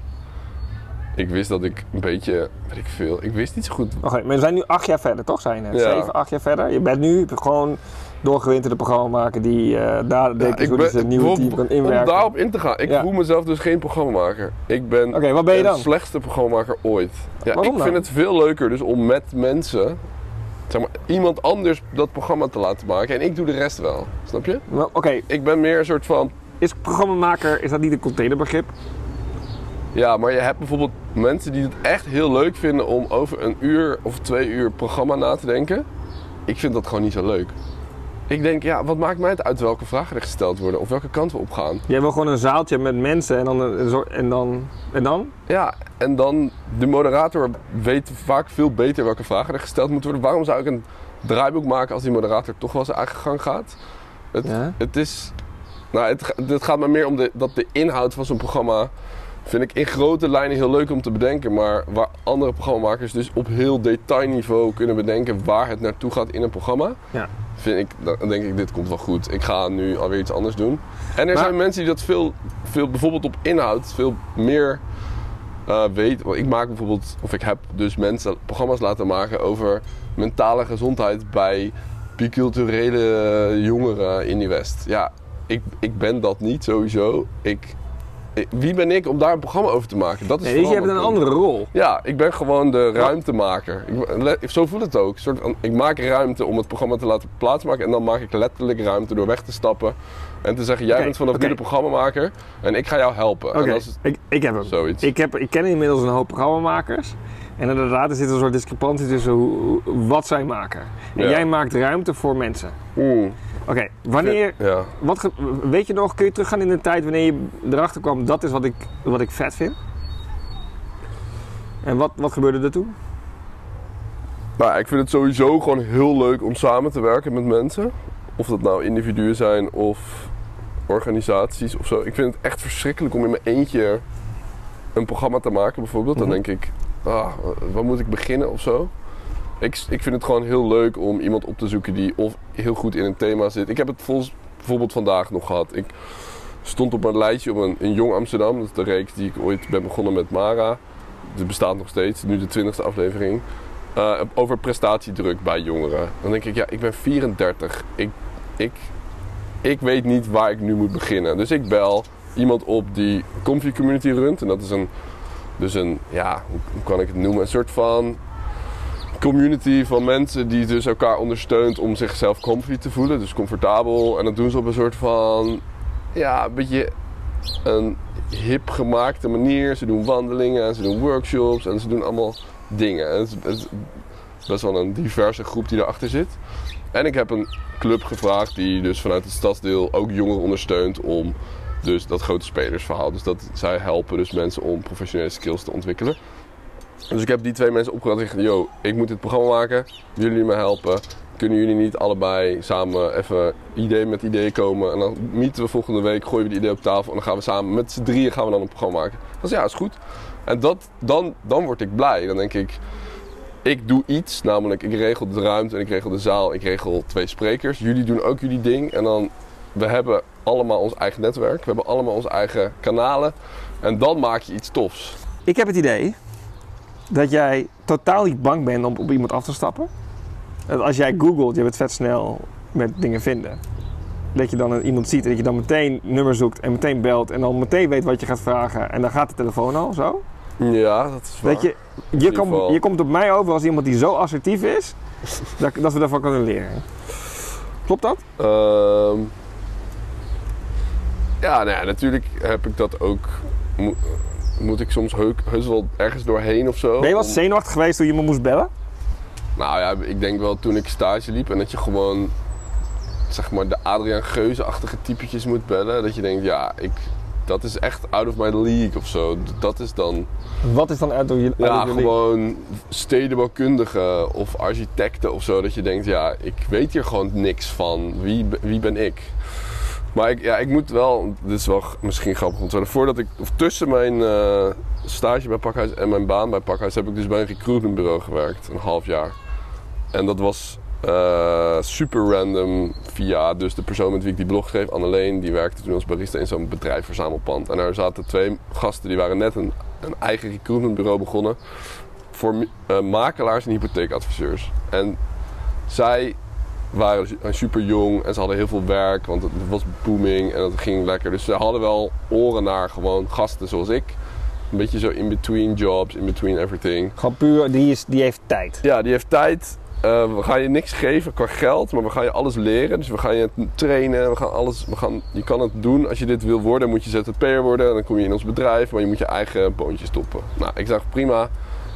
Ik wist dat ik een beetje, weet ik veel, ik wist niet zo goed. Oké, maar we zijn nu acht jaar verder, toch? Zijn er? Ja. Zeven, acht jaar verder. Je bent nu gewoon doorgewinterde programma maken die eh daar denk ik hoe die zijn nieuwe team kan om inwerken. daarop in te gaan. Ik Ja. voel mezelf dus geen programmamaker. Ik ben wat ben je de dan? slechtste programmamaker ooit. Ja, Waarom ik dan? vind het veel leuker dus om met mensen, zeg maar, iemand anders dat programma te laten maken. En ik doe de rest wel. Snap je? Nou, Oké, Ik ben meer een soort van is programmamaker, is dat niet een containerbegrip? Ja, maar je hebt bijvoorbeeld mensen die het echt heel leuk vinden om over een uur of twee uur programma na te denken. Ik vind dat gewoon niet zo leuk. Ik denk, ja, wat maakt mij het uit welke vragen er gesteld worden of welke kant we op gaan? Jij wil gewoon een zaaltje met mensen en dan, soort- en dan, en dan? Ja, en dan de moderator weet vaak veel beter welke vragen er gesteld moeten worden. Waarom zou ik een draaiboek maken als die moderator toch wel zijn eigen gang gaat? Het, Ja. het is. Nou, het, het gaat me meer om de, dat de inhoud van zo'n programma. Vind ik in grote lijnen heel leuk om te bedenken. Maar waar andere programmamakers dus op heel detailniveau kunnen bedenken waar het naartoe gaat in een programma. Ja. Vind ik, dan denk ik, dit komt wel goed. Ik ga nu alweer iets anders doen. En er Maar- zijn mensen die dat veel, veel, bijvoorbeeld op inhoud, veel meer eh weten. Want ik maak bijvoorbeeld, of ik heb dus mensen programma's laten maken over mentale gezondheid bij biculturele jongeren in die West. Ja, ik, ik ben dat niet sowieso. Ik- wie ben ik om daar een programma over te maken? Dat is Nee, je hebt een andere rol. Ja, ik ben gewoon de ruimtemaker. Ik, zo voelt het ook. Soort ik maak ruimte om het programma te laten plaatsmaken. En dan maak ik letterlijk ruimte door weg te stappen. En te zeggen, jij bent vanaf nu de programmamaker. En ik ga jou helpen. Oké, En dat is ik, ik heb hem. zoiets. Ik, heb, ik ken inmiddels een hoop programmamakers. En inderdaad, er zit een soort discrepantie tussen hoe, wat zij maken. En Ja. jij maakt ruimte voor mensen. Oeh. Oké, wanneer... Ja. Wat, weet je nog, kun je teruggaan in de tijd wanneer je erachter kwam... dat is wat ik, wat ik vet vind? En wat, wat gebeurde er toen? Nou, ik vind het sowieso gewoon heel leuk om samen te werken met mensen. Of dat nou individuen zijn of organisaties of zo. Ik vind het echt verschrikkelijk om in mijn eentje een programma te maken bijvoorbeeld. Dan Mhm. denk ik, ah, waar moet ik beginnen of zo? Ik, ik vind het gewoon heel leuk om iemand op te zoeken die of heel goed in een thema zit. Ik heb het volgens, bijvoorbeeld vandaag nog gehad. Ik stond op een lijstje op een, Jong Amsterdam. Dat is de reeks die ik ooit ben begonnen met Mara. Het bestaat nog steeds, nu de twintigste aflevering. Eh, over prestatiedruk bij jongeren. Dan denk ik, ja, ik ben 34. Ik, ik, ik weet niet waar ik nu moet beginnen. Dus ik bel iemand op die Comfy Community runt. En dat is een, dus een, ja, hoe kan ik het noemen? Een soort van community van mensen die dus elkaar ondersteunt om zichzelf comfy te voelen. Dus comfortabel. En dat doen ze op een soort van, ja, een beetje een hip gemaakte manier. Ze doen wandelingen en ze doen workshops en ze doen allemaal dingen. En het, is, het best wel een diverse groep die erachter zit. En ik heb een club gevraagd die dus vanuit het stadsdeel ook jongeren ondersteunt om dus dat grote spelersverhaal. Dus dat zij helpen dus mensen om professionele skills te ontwikkelen. Dus ik heb die twee mensen opgehaald en gezegd, yo, ik moet dit programma maken. Jullie me helpen? Kunnen jullie niet allebei samen even idee met ideeën komen? En dan meeten we volgende week, gooien we die idee op tafel en dan gaan we samen met z'n drieën gaan we dan een programma maken. Dat is ja, is goed. En dat, dan, dan word ik blij. Dan denk ik, ik doe iets, namelijk ik regel de ruimte en ik regel de zaal, ik regel twee sprekers. Jullie doen ook jullie ding en dan, we hebben allemaal ons eigen netwerk, we hebben allemaal onze eigen kanalen. En dan maak je iets tofs. Ik heb het idee dat jij totaal niet bang bent om op iemand af te stappen. Dat als jij googelt, je bent vet snel met dingen vinden. Dat je dan iemand ziet en dat je dan meteen nummer zoekt en meteen belt en dan meteen weet wat je gaat vragen en dan gaat de telefoon al zo. Ja, dat is waar. Dat je, je, geval. je komt op mij over als iemand die zo assertief is dat, dat we daarvan kunnen leren. Klopt dat? Ehm, ja, nou ja, natuurlijk heb ik dat ook. Mo- moet ik soms heuk, heus wel ergens doorheen of zo. Ben je wel Om- zenuwachtig geweest toen je me moest bellen? Nou ja, ik denk wel toen ik stage liep en dat je gewoon, zeg maar, de Adriaan Geuze-achtige typetjes moet bellen. Dat je denkt, ja, ik, dat is echt out of my league of zo. Dat is dan, Wat is dan uit door je ja, gewoon stedenbouwkundigen of architecten of zo. Dat je denkt, ja, ik weet hier gewoon niks van. Wie, wie ben ik? Maar ik, ja, ik moet wel, dit is wel misschien grappig om. Voordat ik, of tussen mijn eh, stage bij Pakhuis en mijn baan bij Pakhuis heb ik dus bij een recruitmentbureau gewerkt, een half jaar. En dat was eh, super random via dus de persoon met wie ik die blog schreef, Anneleen, die werkte toen als barista in zo'n bedrijf verzamelpand. En daar zaten twee gasten die waren net een, een eigen recruitmentbureau begonnen voor uh, makelaars en hypotheekadviseurs. En zij waren super jong en ze hadden heel veel werk, want het was booming en het ging lekker. Dus ze hadden wel oren naar gewoon gasten zoals ik. Een beetje zo in between jobs, in between everything. Gewoon puur, die, is, die heeft tijd. Ja, die heeft tijd. Uh, we gaan je niks geven qua geld, maar we gaan je alles leren. Dus we gaan je trainen. We gaan alles, we gaan, je kan het doen. Als je dit wil worden, moet je ZZP'er worden. Dan kom je in ons bedrijf, maar je moet je eigen boontje stoppen. Nou, ik zag prima.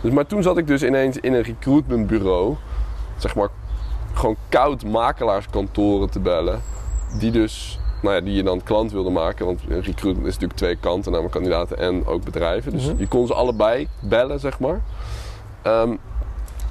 Dus, maar toen zat ik dus ineens in een recruitmentbureau. Zeg maar gewoon koud makelaarskantoren te bellen. Die dus, nou ja, die je dan klant wilde maken. Want een recruitment is natuurlijk twee kanten, namelijk kandidaten en ook bedrijven. Dus mm je kon ze allebei bellen, zeg maar. Um,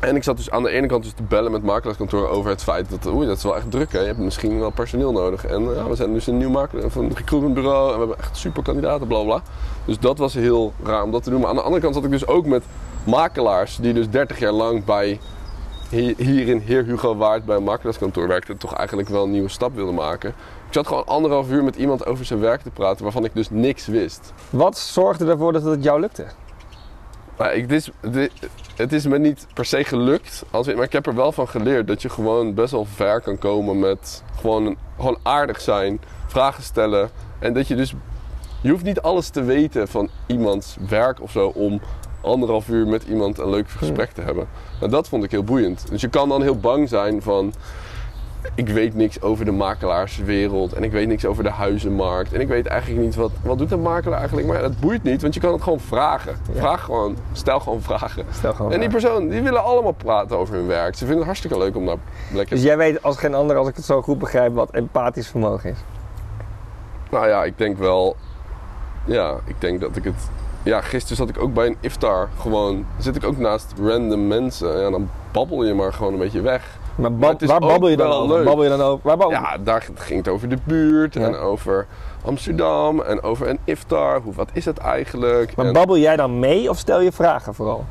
en ik zat dus aan de ene kant dus te bellen met makelaarskantoor over het feit dat, oei, dat is wel echt druk hè. Je hebt misschien wel personeel nodig. En ja, we zijn dus een nieuw makelaar van een recruitmentbureau en we hebben echt super kandidaten, bla bla. Dus dat was heel raar om dat te doen. Maar aan de andere kant zat ik dus ook met makelaars die dus 30 jaar lang bij hier in Heer Hugo Waard bij een makelaarskantoor werkte, toch eigenlijk wel een nieuwe stap wilden maken. Ik zat gewoon anderhalf uur met iemand over zijn werk te praten waarvan ik dus niks wist. Wat zorgde ervoor dat het jou lukte? Nou, ik, dit, dit, het is me niet per se gelukt, als, maar ik heb er wel van geleerd dat je gewoon best wel ver kan komen met gewoon, gewoon aardig zijn, vragen stellen. En dat je dus, je hoeft niet alles te weten van iemands werk of zo om anderhalf uur met iemand een leuk gesprek te hebben. Nou, dat vond ik heel boeiend. Dus je kan dan heel bang zijn van ik weet niks over de makelaarswereld en ik weet niks over de huizenmarkt en ik weet eigenlijk niet wat, wat doet een makelaar eigenlijk. Maar dat boeit niet, want je kan het gewoon vragen. Vraag gewoon, stel gewoon vragen. Stel gewoon en die persoon, die willen allemaal praten over hun werk. Ze vinden het hartstikke leuk om daar lekker... Dus jij weet als geen ander, als ik het zo goed begrijp, wat empathisch vermogen is? Nou ja, ik denk wel... Ja, ik denk dat ik het... Ja, gisteren zat ik ook bij een iftar. Gewoon, zit ik ook naast random mensen. Ja, dan babbel je maar gewoon een beetje weg. Maar, waar babbel je dan over? Babbel je dan over? Waar ja, daar ging het over de buurt en over Amsterdam en over een iftar. Hoe, wat is het eigenlijk? Maar babbel jij dan mee of stel je vragen vooral?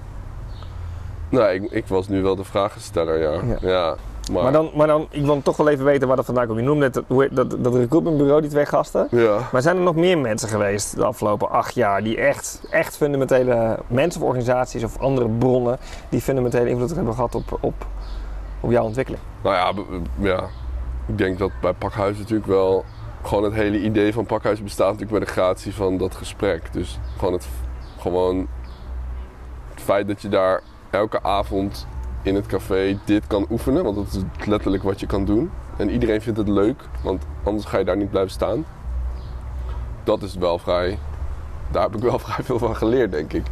Nou, ik, ik was nu wel de vragensteller, ja. ja. Maar... maar... dan, maar dan, ik wil toch wel even weten waar dat vandaan komt. Je noemde net dat, dat, dat recruitmentbureau, die twee gasten. Ja. Maar zijn er nog meer mensen geweest de afgelopen acht jaar die echt, echt fundamentele mensen of organisaties of andere bronnen die fundamentele invloed hebben gehad op, op op jouw ontwikkeling? Nou ja, ja, ik denk dat bij Pakhuis natuurlijk wel gewoon het hele idee van Pakhuis bestaat natuurlijk bij de gratie van dat gesprek. Dus gewoon het, gewoon het feit dat je daar elke avond in het café dit kan oefenen, want dat is letterlijk wat je kan doen. En iedereen vindt het leuk, want anders ga je daar niet blijven staan. Dat is wel vrij, daar heb ik wel vrij veel van geleerd, denk ik.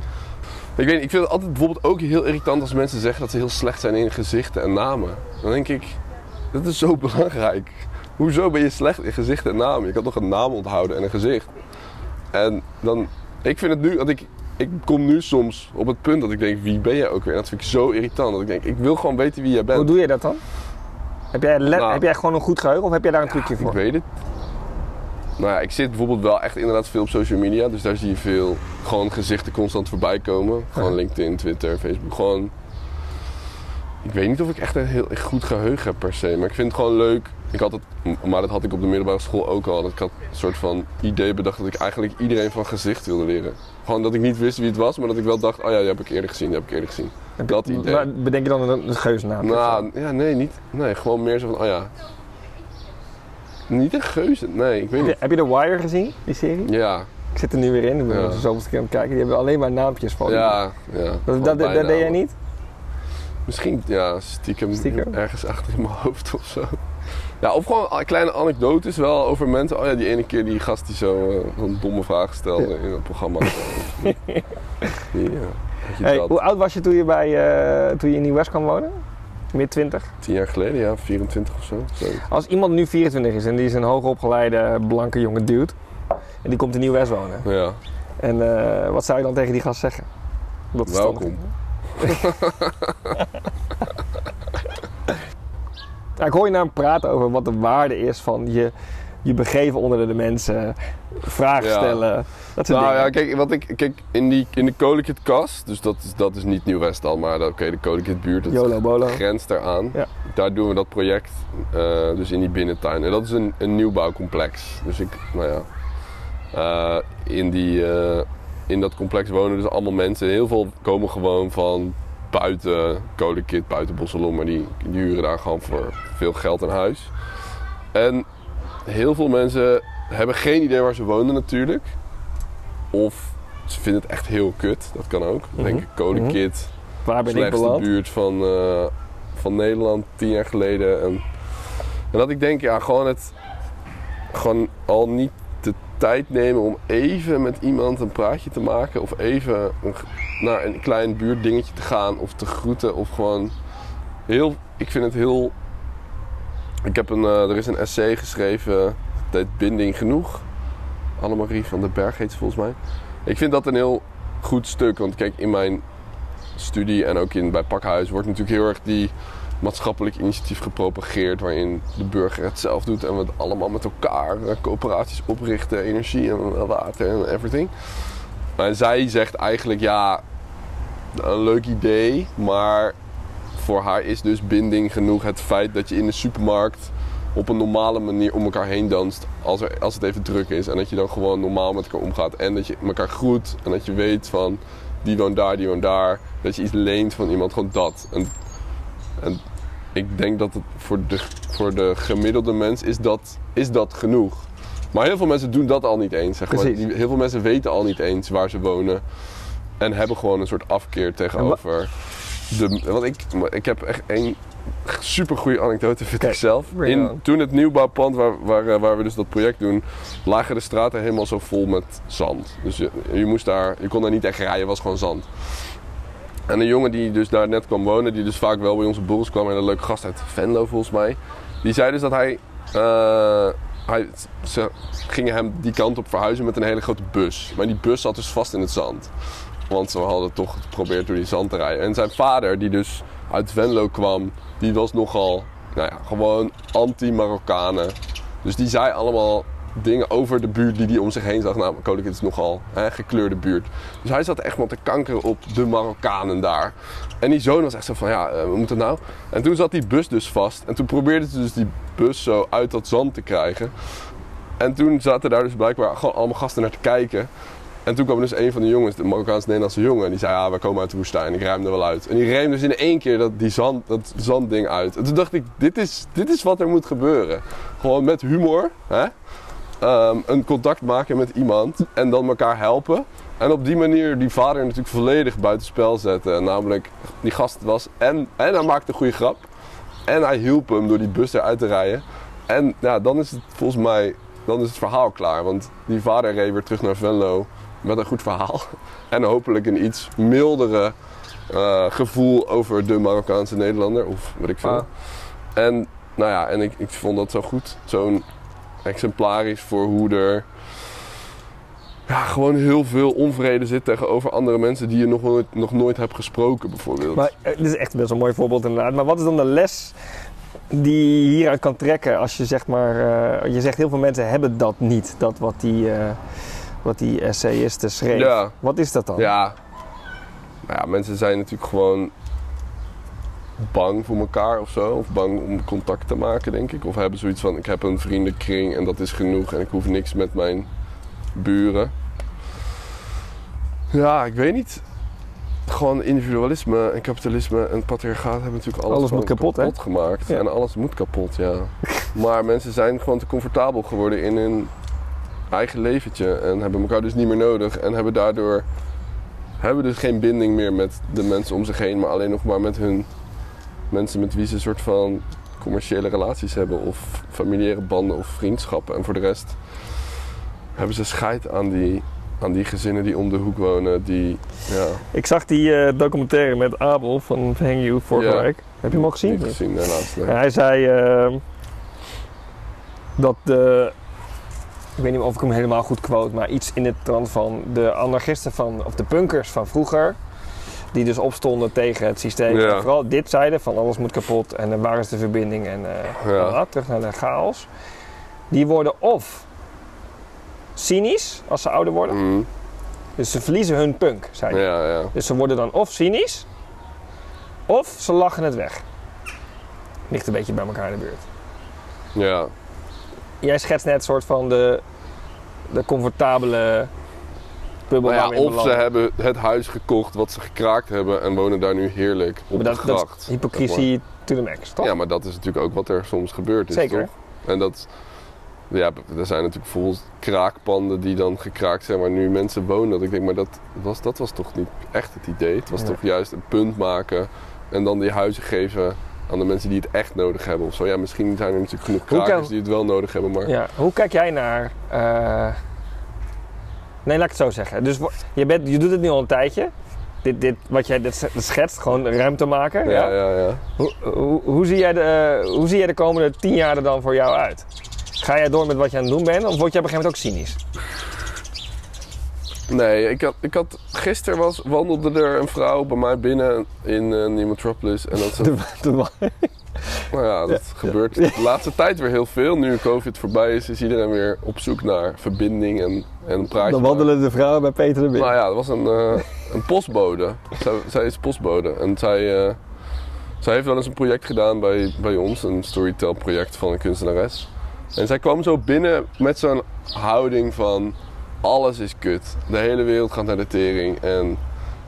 Ik, weet, ik vind het altijd bijvoorbeeld ook heel irritant als mensen zeggen dat ze heel slecht zijn in gezichten en namen. Dan denk ik, dat is zo belangrijk. Hoezo ben je slecht in gezichten en namen? Je kan toch een naam onthouden en een gezicht. En dan, ik vind het nu, dat ik, ik kom nu soms op het punt dat ik denk, wie ben jij ook weer? En dat vind ik zo irritant. Dat ik denk, ik wil gewoon weten wie jij bent. Hoe doe je dat dan? Heb jij, nou, heb jij gewoon een goed geheugen of heb jij daar een trucje voor? Ik weet het nou ja, ik zit bijvoorbeeld wel echt inderdaad veel op social media. Dus daar zie je veel gewoon gezichten constant voorbij komen. Gewoon LinkedIn, Twitter, Facebook. Gewoon. Ik weet niet of ik echt een heel goed geheugen heb per se. Maar ik vind het gewoon leuk. Ik had het, maar dat had ik op de middelbare school ook al. Dat ik had een soort van idee bedacht dat ik eigenlijk iedereen van gezicht wilde leren. Gewoon dat ik niet wist wie het was, maar dat ik wel dacht, oh ja, die heb ik eerder gezien, die heb ik eerder gezien. dat idee. Maar bedenk je dan een, een geusnaam? Nou, ja, nee, niet. Nee, gewoon meer zo van, oh ja, niet een geuze, nee. Ik weet niet. Heb je The Wire gezien, die serie? Ja. Ik zit er nu weer in, ik ben ja. zoveelste keer aan het kijken. Die hebben alleen maar naampjes van. Ja, ja. Dat, dat, dat, deed jij niet? Misschien, ja, stiekem, stiekem, ergens achter in mijn hoofd of zo. Ja, of gewoon kleine anekdotes wel over mensen. Oh ja, die ene keer die gast die zo uh, een domme vraag stelde in het programma. ja, hey, hoe oud was je toen je, bij, uh, toen je in Nieuw-West kwam wonen? Mid 20? Tien jaar geleden, ja, 24 of zo. Als iemand nu 24 is en die is een hoogopgeleide blanke jonge dude en die komt in Nieuw-West wonen. Ja. En uh, wat zou je dan tegen die gast zeggen? Dat Welkom. ja, ik hoor je nou praten over wat de waarde is van je je begeven onder de mensen, vragen Ja. stellen. Dat soort Nou dingen. ja, kijk, wat ik, kijk in, die, in de Kolikit-kast, dus dat is, dat is niet Nieuw-Westland, maar dat- oké, de Kolikit-buurt, dat Yolo Bolo. grenst eraan. Ja. Daar doen we dat project, eh, dus in die binnentuin. En dat is een, een nieuwbouwcomplex. Dus ik, nou ja, eh, in, die, eh, in dat complex wonen dus allemaal mensen. Heel veel komen gewoon van buiten Kolikit, buiten Bosselom, maar die, die huren daar gewoon voor veel geld een huis. En heel veel mensen hebben geen idee waar ze wonen natuurlijk. Of ze vinden het echt heel kut, dat kan ook. Denk ik Kolikit, Waar ben ik slechtste beland? buurt van, eh, van Nederland tien jaar geleden. En, en dat ik denk, ja, gewoon het gewoon al niet de tijd nemen om even met iemand een praatje te maken. Of even naar een klein buurtdingetje te gaan of te groeten. Of gewoon heel, ik vind het heel... Ik heb een, eh, er is een essay geschreven, heet Binding Genoeg. Annemarie van den Berg heet ze volgens mij. Ik vind dat een heel goed stuk, want kijk, in mijn studie en ook in, bij Pakhuis wordt natuurlijk heel erg die maatschappelijk initiatief gepropageerd. Waarin de burger het zelf doet en we het allemaal met elkaar eh, coöperaties oprichten, energie en water en everything. Maar zij zegt eigenlijk ja, een leuk idee, maar voor haar is dus binding genoeg het feit dat je in de supermarkt op een normale manier om elkaar heen danst als, er, als het even druk is. En dat je dan gewoon normaal met elkaar omgaat en dat je elkaar groet en dat je weet van die woont daar, die woont daar. Dat je iets leent van iemand, gewoon dat. En, en ik denk dat het voor de, voor de gemiddelde mens is dat, is dat genoeg. Maar heel veel mensen doen dat al niet eens. Zeg maar. Heel veel mensen weten al niet eens waar ze wonen. En hebben gewoon een soort afkeer tegenover. De, want ik, ik heb echt één super goede anekdote, vind Kijk, ik zelf. In, toen het nieuwbouwpand waar, waar, eh, waar we dus dat project doen, lagen de straten helemaal zo vol met zand. Dus je, je, moest daar, je kon daar niet echt rijden, het was gewoon zand. En een jongen die dus daar net kwam wonen, die dus vaak wel bij onze borrels kwam en een leuke gast uit Venlo volgens mij. Die zei dus dat hij, eh, hij ze gingen hem die kant op verhuizen met een hele grote bus. Maar die bus zat dus vast in het zand. Want ze hadden toch geprobeerd door die zand te rijden. En zijn vader, die dus uit Venlo kwam, die was nogal, nou ja, gewoon anti-Marokkanen. Dus die zei allemaal dingen over de buurt die hij om zich heen zag. Nou, Koninklijk is nogal hè, gekleurde buurt. Dus hij zat echt wel te kankeren op de Marokkanen daar. En die zoon was echt zo van, ja, eh, hoe moet dat nou? En toen zat die bus dus vast. En toen probeerden ze dus die bus zo uit dat zand te krijgen. En toen zaten daar dus blijkbaar gewoon allemaal gasten naar te kijken. En toen kwam dus een van de jongens, de Marokkaans-Nederlandse jongen, en die zei: Ja, wij komen uit de woestijn. Ik ruim er wel uit. En die reemde dus in één keer dat, die zand, dat zandding uit. En toen dacht ik: dit is, dit is wat er moet gebeuren. Gewoon met humor, hè? Ehm, een contact maken met iemand en dan elkaar helpen. En op die manier die vader natuurlijk volledig buitenspel zetten. Namelijk, die gast was en, en hij maakte een goede grap. En hij hielp hem door die bus eruit te rijden. En ja, dan is het volgens mij dan is het verhaal klaar. Want die vader reed weer terug naar Venlo met een goed verhaal. En hopelijk een iets mildere eh, gevoel over de Marokkaanse Nederlander. Of wat ik veel. Ah. En nou ja, en ik, ik vond dat zo goed. Zo'n exemplarisch voor hoe er ja, gewoon heel veel onvrede zit tegenover andere mensen die je nog nooit, nog nooit hebt gesproken bijvoorbeeld. Maar eh, dit is echt best wel een mooi voorbeeld inderdaad. Maar wat is dan de les die je hieruit kan trekken als je zeg maar... eh, je zegt heel veel mensen hebben dat niet. Dat wat die, eh wat die essayiste schreef. Ja. Wat is dat dan? Ja. Nou ja, mensen zijn natuurlijk gewoon bang voor elkaar of zo. Of bang om contact te maken, denk ik. Of hebben zoiets van, ik heb een vriendenkring en dat is genoeg. En ik hoef niks met mijn buren. Ja, ik weet niet. Gewoon individualisme en kapitalisme en patriarchaat hebben natuurlijk alles, Alles moet kapot, gemaakt. Ja. En alles moet kapot, ja. maar mensen zijn gewoon te comfortabel geworden in hun eigen leventje. En hebben elkaar dus niet meer nodig. En hebben daardoor hebben dus geen binding meer met de mensen om zich heen. Maar alleen nog maar met hun mensen met wie ze een soort van commerciële relaties hebben. Of familiaire banden of vriendschappen. En voor de rest hebben ze scheid aan die, aan die gezinnen die om de hoek wonen. Die, ja, Ik zag die eh, documentaire met Abel van Hang You vorige Ja. week. Heb je hem al gezien? niet gezien daarnaast. nee. Hij zei eh, dat de. Ik weet niet of ik hem helemaal goed quote, maar iets in het trant van de anarchisten van, of de punkers van vroeger. Die dus opstonden tegen het systeem. Ja. En vooral dit zeiden van alles moet kapot en eh, waar is de verbinding en Ja. voilà, terug naar de chaos. die worden of cynisch als ze ouder worden. Mhm. Dus ze verliezen hun punk, zei ja. Dus ze worden dan of cynisch, of ze lachen het weg. Ligt een beetje bij elkaar in de buurt. Ja. Jij schetst net een soort van de, de comfortabele Nou ja, of ze hebben het huis gekocht wat ze gekraakt hebben en wonen daar nu heerlijk op Maar dat, de dat gracht. is hypocrisie to the max, toch? Ja, maar dat is natuurlijk ook wat er soms gebeurd is, Zeker. toch? En dat, ja, er zijn natuurlijk bijvoorbeeld kraakpanden die dan gekraakt zijn waar nu mensen wonen. Dat ik denk, maar dat was, dat was toch niet echt het idee? Het was Nee. toch juist een punt maken en dan die huizen geven aan de mensen die het echt nodig hebben of zo. Ja, misschien zijn er natuurlijk genoeg krakers die het wel nodig hebben, maar... Ja, hoe kijk jij naar. eh, Nee, laat ik het zo zeggen. Dus je, bent, je doet het nu al een tijdje. Dit, dit, wat jij dit schetst, gewoon ruimte maken. Ja, ja, ja. Hoe, hoe, hoe, zie jij de, eh, hoe zie jij de komende tien jaar er dan voor jou uit? Ga jij door met wat je aan het doen bent, of word je op een gegeven moment ook cynisch? Nee, ik had, ik had, gisteren was, wandelde er een vrouw bij mij binnen in eh New Metropolis. En dat ze, nou ja, dat gebeurt de laatste tijd weer heel veel. Nu COVID voorbij is, is iedereen weer op zoek naar verbinding en, en een praatje. Dan wandelen de vrouwen bij Peter de Wit. Nou ja, dat was een, eh, een postbode. zij, zij is postbode. En zij, eh, zij heeft wel eens een project gedaan bij, bij ons. Een storytell project van een kunstenares. En zij kwam zo binnen met zo'n houding van... Alles is kut. De hele wereld gaat naar de tering. En,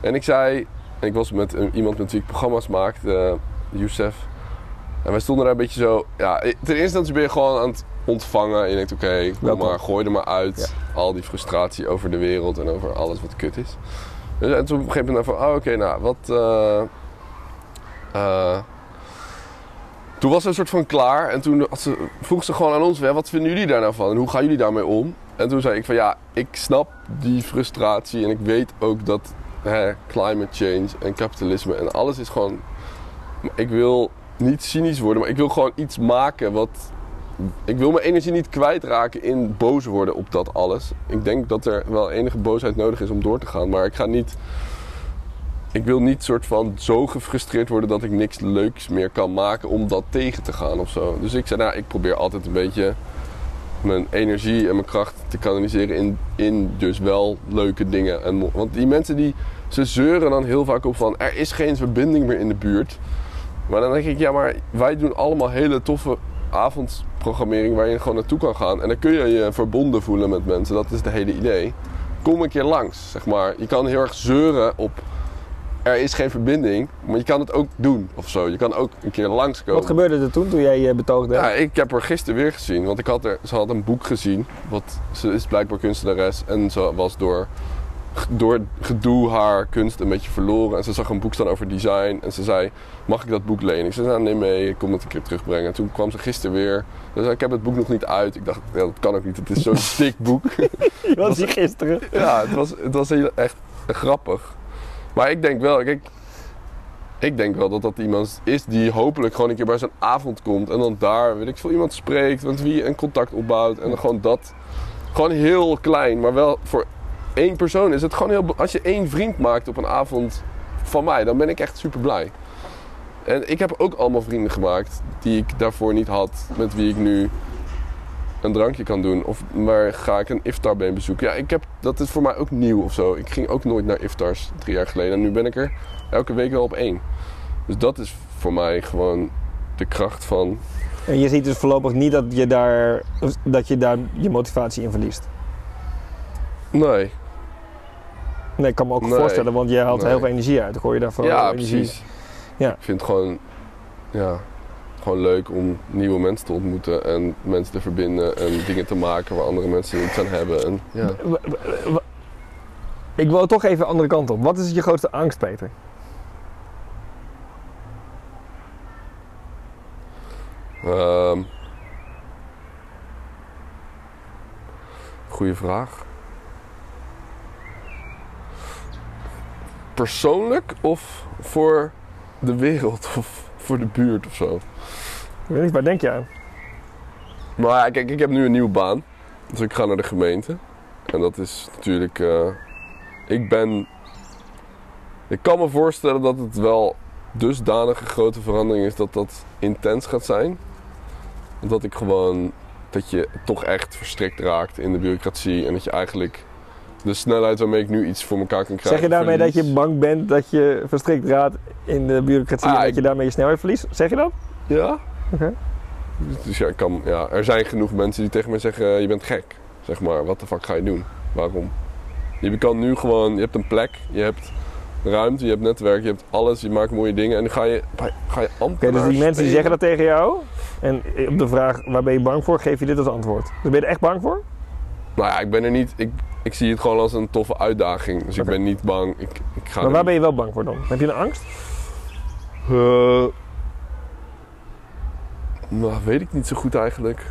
en ik zei... En ik was met iemand met wie ik programma's maakte, eh, Youssef. En wij stonden daar een beetje zo... Ja, ten eerste instantie ben je gewoon aan het ontvangen. En je denkt, oké, kom maar, gooi er maar uit. Al die frustratie over de wereld en over alles wat kut is. Dus, en toen op een gegeven moment van, oh oké, nou, wat... eh, eh, toen was ze een soort van klaar en toen ze, vroeg ze gewoon aan ons, "Ja, wat vinden jullie daar nou van en hoe gaan jullie daarmee om? En toen zei ik van ja, ik snap die frustratie en ik weet ook dat hè, climate change en kapitalisme en alles is gewoon... Ik wil niet cynisch worden, maar ik wil gewoon iets maken wat... Ik wil mijn energie niet kwijtraken in boos worden op dat alles. Ik denk dat er wel enige boosheid nodig is om door te gaan, maar ik ga niet ik wil niet soort van zo gefrustreerd worden dat ik niks leuks meer kan maken om dat tegen te gaan of zo. Dus ik zei, nou, ik probeer altijd een beetje mijn energie en mijn kracht te kanaliseren in, in dus wel leuke dingen. En, want die mensen die, ze zeuren dan heel vaak op van, er is geen verbinding meer in de buurt. Maar dan denk ik, ja, maar wij doen allemaal hele toffe avondprogrammering waar je gewoon naartoe kan gaan. En dan kun je je verbonden voelen met mensen, dat is het hele idee. Kom een keer langs, zeg maar. Je kan heel erg zeuren op er is geen verbinding, maar je kan het ook doen of zo. Je kan ook een keer langskomen. Wat gebeurde er toen, toen jij eh, betoogde? Ja, ik heb haar gisteren weer gezien, want ik had er, ze had een boek gezien. Wat, ze is blijkbaar kunstenares en ze was door, door gedoe haar kunst een beetje verloren. En ze zag een boek staan over design en ze zei, mag ik dat boek lenen? Ik zei, nou neem mee, ik kom het een keer terugbrengen. En toen kwam ze gisteren weer. Dus ik heb het boek nog niet uit. Ik dacht, ja, dat kan ook niet, het is zo'n dik boek. Je was hier gisteren. Ja, het was, het was heel, echt grappig. Maar ik denk wel, kijk, ik denk wel dat dat iemand is die hopelijk gewoon een keer bij zo'n avond komt en dan daar, weet ik veel, iemand spreekt, met wie een contact opbouwt en dan gewoon dat, gewoon heel klein, maar wel voor één persoon is het gewoon heel, als je één vriend maakt op een avond van mij, dan ben ik echt super blij. En ik heb ook allemaal vrienden gemaakt die ik daarvoor niet had, met wie ik nu een drankje kan doen. Of waar ga ik een iftar bij bezoeken. Ja, ik heb, dat is voor mij ook nieuw of zo. Ik ging ook nooit naar iftars drie jaar geleden. En nu ben ik er elke week wel op één. Dus dat is voor mij gewoon de kracht van... En je ziet dus voorlopig niet dat je daar, dat je, daar je motivatie in verliest. Nee. Nee, ik kan me ook Nee. voorstellen, want je haalt heel veel energie uit. Ik hoor je daarvan ja, energie. precies. Ja. Ik vind het gewoon, ja, gewoon leuk om nieuwe mensen te ontmoeten. En mensen te verbinden. En dingen te maken waar andere mensen iets aan hebben. En, ja. Ik wil toch even de andere kant op. Wat is je grootste angst, Peter? Ehm goeie vraag. Persoonlijk of voor de wereld of voor de buurt of zo? Ik weet niet, waar denk je aan? Nou ja, kijk, ik heb nu een nieuwe baan. Dus ik ga naar de gemeente. En dat is natuurlijk. eh, ik ben. Ik kan me voorstellen dat het wel dusdanige grote verandering is dat dat intens gaat zijn. Dat ik gewoon dat je toch echt verstrikt raakt in de bureaucratie. En dat je eigenlijk de snelheid waarmee ik nu iets voor elkaar kan krijgen. Zeg je daarmee dat je bang bent dat je verstrikt raakt in de bureaucratie Ah, en dat ik- je daarmee je snelheid verliest? Zeg je dat? Ja. Oké. Dus ja, ik kan, ja, er zijn genoeg mensen die tegen mij zeggen: je bent gek. Zeg maar, wat de fuck ga je doen? Waarom? Je kan nu gewoon, je hebt een plek, je hebt ruimte, je hebt netwerk, je hebt alles, je maakt mooie dingen en dan ga je, ga je Oké, ambtenaar dus die mensen die zeggen dat tegen jou en op de vraag waar ben je bang voor, geef je dit als antwoord. Dus ben je er echt bang voor? Nou ja, ik ben er niet, ik, ik zie het gewoon als een toffe uitdaging. Dus ik ben niet bang. Ik, ik ga Maar waar ben je wel bang voor dan? Heb je een angst? Eh, nou, weet ik niet zo goed eigenlijk.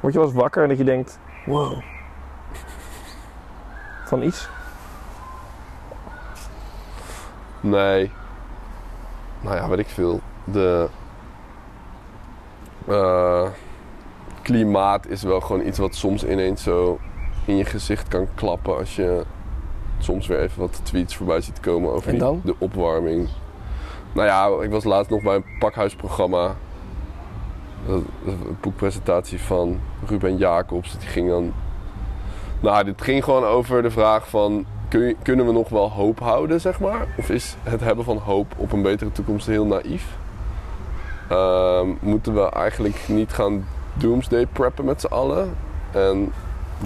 Word je wel eens wakker en dat je denkt, wow, van iets? Nee. Nou ja, weet ik veel. De. eh, klimaat is wel gewoon iets wat soms ineens zo in je gezicht kan klappen als je soms weer even wat tweets voorbij ziet komen over En die- dan? de opwarming. Nou ja, ik was laatst nog bij een pakhuisprogramma. Een boekpresentatie van Ruben Jacobs. Die ging dan. Nou, dit ging gewoon over de vraag van. Kun je- kunnen we nog wel hoop houden, zeg maar? Of is het hebben van hoop op een betere toekomst heel naïef? Ehm, moeten we eigenlijk niet gaan doomsday preppen met z'n allen? En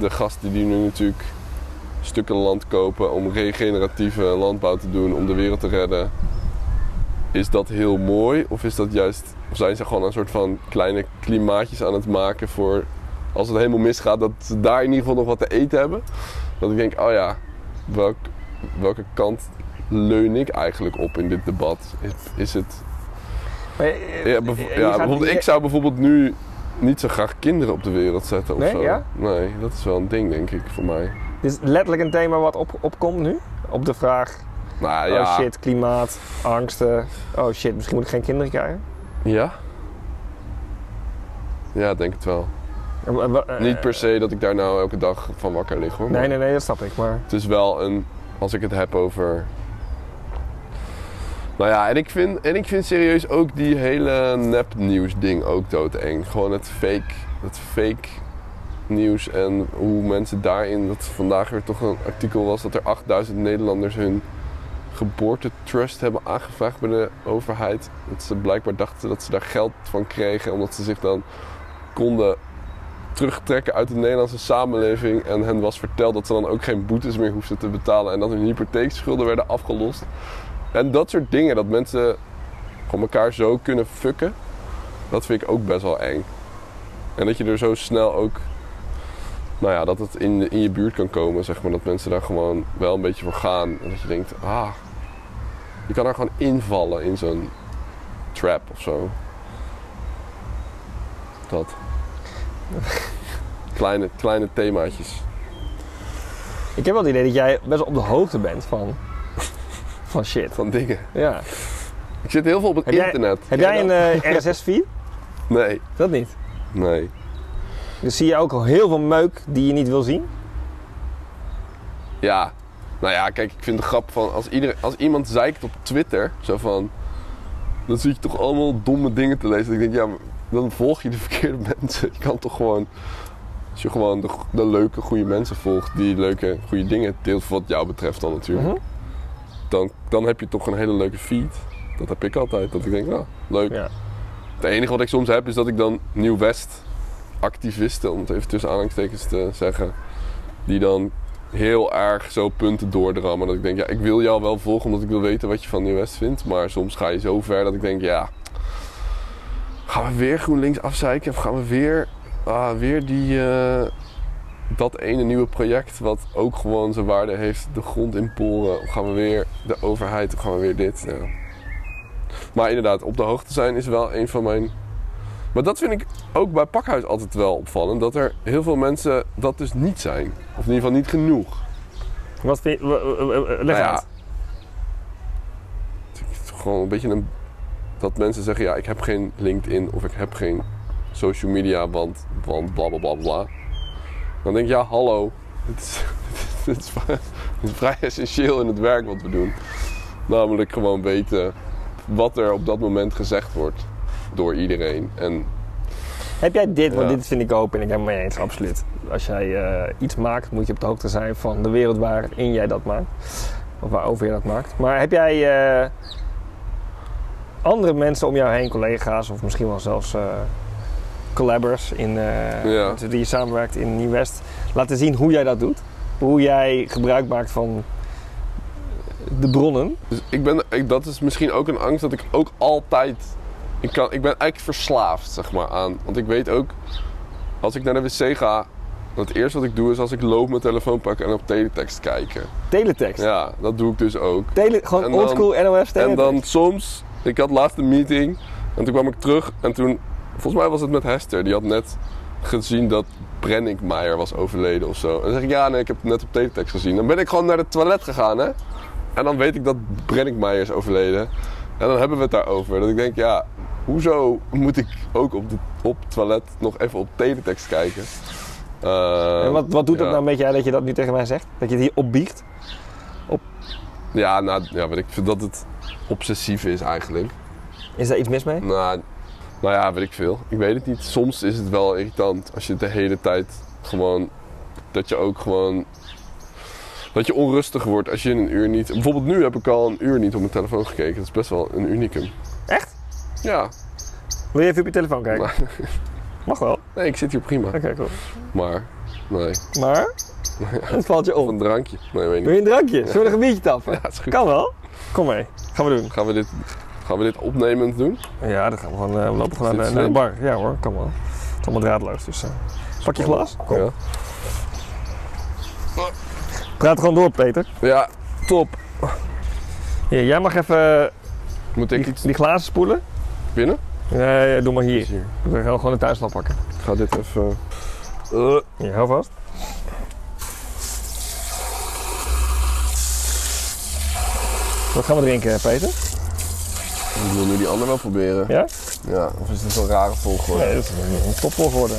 de gasten die nu natuurlijk stukken land kopen om regeneratieve landbouw te doen, om de wereld te redden. Is dat heel mooi? Of is dat juist, of zijn ze gewoon een soort van kleine klimaatjes aan het maken voor als het helemaal misgaat, dat ze daar in ieder geval nog wat te eten hebben? Dat ik denk, oh ja, welk, welke kant leun ik eigenlijk op in dit debat? Is, is het. Maar, eh, Ja, ja, bijvoorbeeld, ik zou bijvoorbeeld nu niet zo graag kinderen op de wereld zetten of Nee, zo. ja? Nee, dat is wel een ding, denk ik, voor mij. Dit is letterlijk een thema wat op, opkomt nu. Op de vraag, Nou ja. oh shit, klimaat, angsten. Oh shit, misschien moet ik geen kinderen krijgen. Ja? Ja, denk het wel. Eh, Niet per se dat ik daar nou elke dag van wakker lig hoor. Nee, nee, nee, dat snap ik. Maar Het is wel een, als ik het heb over. Nou ja, en ik vind, en ik vind serieus ook die hele nepnieuws ding ook doodeng. Gewoon het fake, het fake nieuws en hoe mensen daarin, dat vandaag weer toch een artikel was dat er 8000 Nederlanders hun geboortetrust hebben aangevraagd bij de overheid. Dat ze blijkbaar dachten dat ze daar geld van kregen omdat ze zich dan konden terugtrekken uit de Nederlandse samenleving. En hen was verteld dat ze dan ook geen boetes meer hoefden te betalen en dat hun hypotheekschulden werden afgelost. En dat soort dingen, dat mensen gewoon elkaar zo kunnen fucken, dat vind ik ook best wel eng. En dat je er zo snel ook, nou ja, dat het in, in je buurt kan komen, zeg maar. Dat mensen daar gewoon wel een beetje voor gaan. En dat je denkt, ah, je kan daar gewoon invallen in zo'n trap of zo. Dat. kleine, kleine themaatjes. ik heb wel het idee dat jij best op de hoogte bent van, van shit. Van dingen. Ja. Ik zit heel veel op het Heb jij- internet. Heb jij een dat? eh, RSS-feed? Nee, Dat niet. nee. Dus zie je ook al heel veel meuk die je niet wil zien? Ja, nou ja, kijk, ik vind de grap van als, iedereen, als iemand zeikt op Twitter, zo van, dan zie je toch allemaal domme dingen te lezen. Ik denk, ja, dan volg je de verkeerde mensen. Je kan toch gewoon, als je gewoon de, de leuke, goede mensen volgt, die leuke, goede dingen deelt, wat jou betreft dan natuurlijk, Mhm. Dan, dan heb je toch een hele leuke feed. Dat heb ik altijd, dat ik denk, nou, leuk. Ja. Het enige wat ik soms heb is dat ik dan Nieuw-West activisten, om het even tussen aanhalingstekens te zeggen, die dan heel erg zo punten doordrammen. Dat ik denk, ja, ik wil jou wel volgen omdat ik wil weten wat je van Nieuw-West vindt. Maar soms ga je zo ver dat ik denk, ja, gaan we weer GroenLinks afzeiken? Of gaan we weer, ah, weer die, eh, dat ene nieuwe project wat ook gewoon zijn waarde heeft, de grond inporen? Of gaan we weer de overheid, of gaan we weer dit? Ja. Maar inderdaad, op de hoogte zijn is wel een van mijn. Maar dat vind ik ook bij Pakhuis altijd wel opvallend. Dat er heel veel mensen dat dus niet zijn. Of in ieder geval niet genoeg. Wat vind je... Leg Nou ja, uit. Het is gewoon een beetje een. Dat mensen zeggen: ja, ik heb geen LinkedIn of ik heb geen social media, want, want bla bla bla bla. Dan denk ik: ja, hallo. Het is, het is, vrij- het is vrij essentieel in het werk wat we doen. Namelijk gewoon weten wat er op dat moment gezegd wordt door iedereen. En Heb jij dit, want Ja. dit vind ik ook, ben ik helemaal mee eens, absoluut. Als jij eh, iets maakt, moet je op de hoogte zijn van de wereld waarin jij dat maakt. Of waarover je dat maakt. Maar heb jij eh, andere mensen om jou heen, collega's of misschien wel zelfs eh collabers in, eh, Ja. wie je samenwerkt in Nieuw-West, laten zien hoe jij dat doet? Hoe jij gebruik maakt van de bronnen? Dus ik ben, ik, dat is misschien ook een angst dat ik ook altijd. Ik, kan, ik ben eigenlijk verslaafd, zeg maar, aan. Want ik weet ook, als ik naar de wc ga, het eerste wat ik doe is als ik loop mijn telefoon pakken en op teletext kijken. Teletext. Ja, dat doe ik dus ook. Tele, gewoon oldschool NOS teletext. En dan soms, ik had laatst een meeting en toen kwam ik terug en toen, volgens mij was het met Hester, die had net gezien dat Brenningmeijer was overleden of zo. En dan zeg ik, ja nee, ik heb het net op teletext gezien. Dan ben ik gewoon naar het toilet gegaan hè. En dan weet ik dat Brenningmeijer is overleden. En dan hebben we het daarover. Dat ik denk, ja, hoezo moet ik ook op, de, op het toilet nog even op teletext kijken? Eh, En wat, wat doet ja. nou met jou dat je dat nu tegen mij zegt? Dat je het hier opbiecht? Ja, nou, ja, weet ik vind dat het obsessief is eigenlijk. Is daar iets mis mee? Nou, nou ja, weet ik veel. Ik weet het niet. Soms is het wel irritant als je de hele tijd gewoon. Dat je ook gewoon. Dat je onrustig wordt als je in een uur niet. Bijvoorbeeld nu heb ik al een uur niet op mijn telefoon gekeken. Dat is best wel een unicum. Echt? Ja. Wil je even op je telefoon kijken? Maar, Mag wel. nee, ik zit hier prima. Oké, cool. Maar, nee. Maar, het valt je op. een drankje. Nee, weet Wil niet. je een drankje? Zullen we een biertje tappen? Ja, is goed. Kan wel. Kom mee. Gaan we doen. Gaan we dit, gaan we dit opnemend doen? Ja, dan gaan we gewoon, eh, we lopen gewoon naar naar de bar. Ja hoor, kan wel. Het is allemaal draadloos, dus... eh, pak je glas. Kom. Ja. Praat gewoon door, Peter. ja, top. Jij mag even Moet ik die, iets die glazen spoelen. binnen? Ja, ja, doe maar hier. Hier. We gaan gewoon de thuisland pakken. Ik ga dit even. Eh, Hier, hou vast. Wat gaan we drinken, Peter? Ik wil nu die ander wel proberen. Ja? Ja, of is dit een rare volgorde? Nee, dat is een topvolgorde.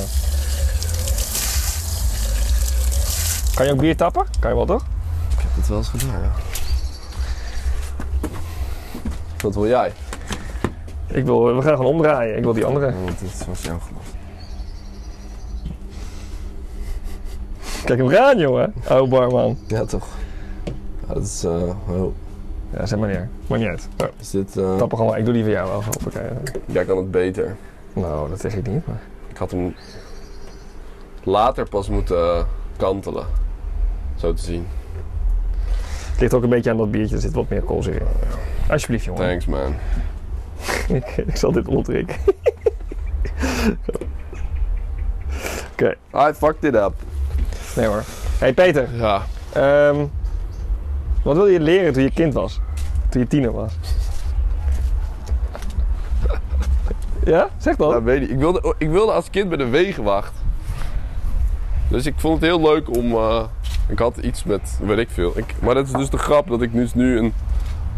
Kan je ook bier tappen? Kan je wel, toch? Ik heb het wel eens gedaan, ja. Wat wil jij? Ik wil, we gaan gewoon omdraaien. Ik wil die andere. Want dit was jouw glas. Kijk hem aan, jongen. Oude barman. Ja, toch? Ja, dat is, oh. Ja, zeg maar neer. Maar niet uit. Ja, is dit, eh, tappen gewoon. Ik doe die voor jou wel. Hoppakee. jij kan het beter. Nou, dat zeg ik niet. Maar... Ik had hem later pas moeten kantelen. Zo te zien. Het ligt ook een beetje aan dat biertje. Er zit wat meer koolzuur in. Alsjeblieft, jongen. Thanks, man. ik, zal dit opdrinken. Oké. I fucked it up. Nee hoor. Hey Peter. Ja. Ehm, wat wilde je leren toen je kind was? Toen je tiener was? ja? Zeg dan. Weet ik. Ik wilde, ik wilde als kind bij de wegenwacht. Dus ik vond het heel leuk om. eh, ik had iets met. weet ik veel. Ik, maar dat is dus de grap dat ik dus nu een.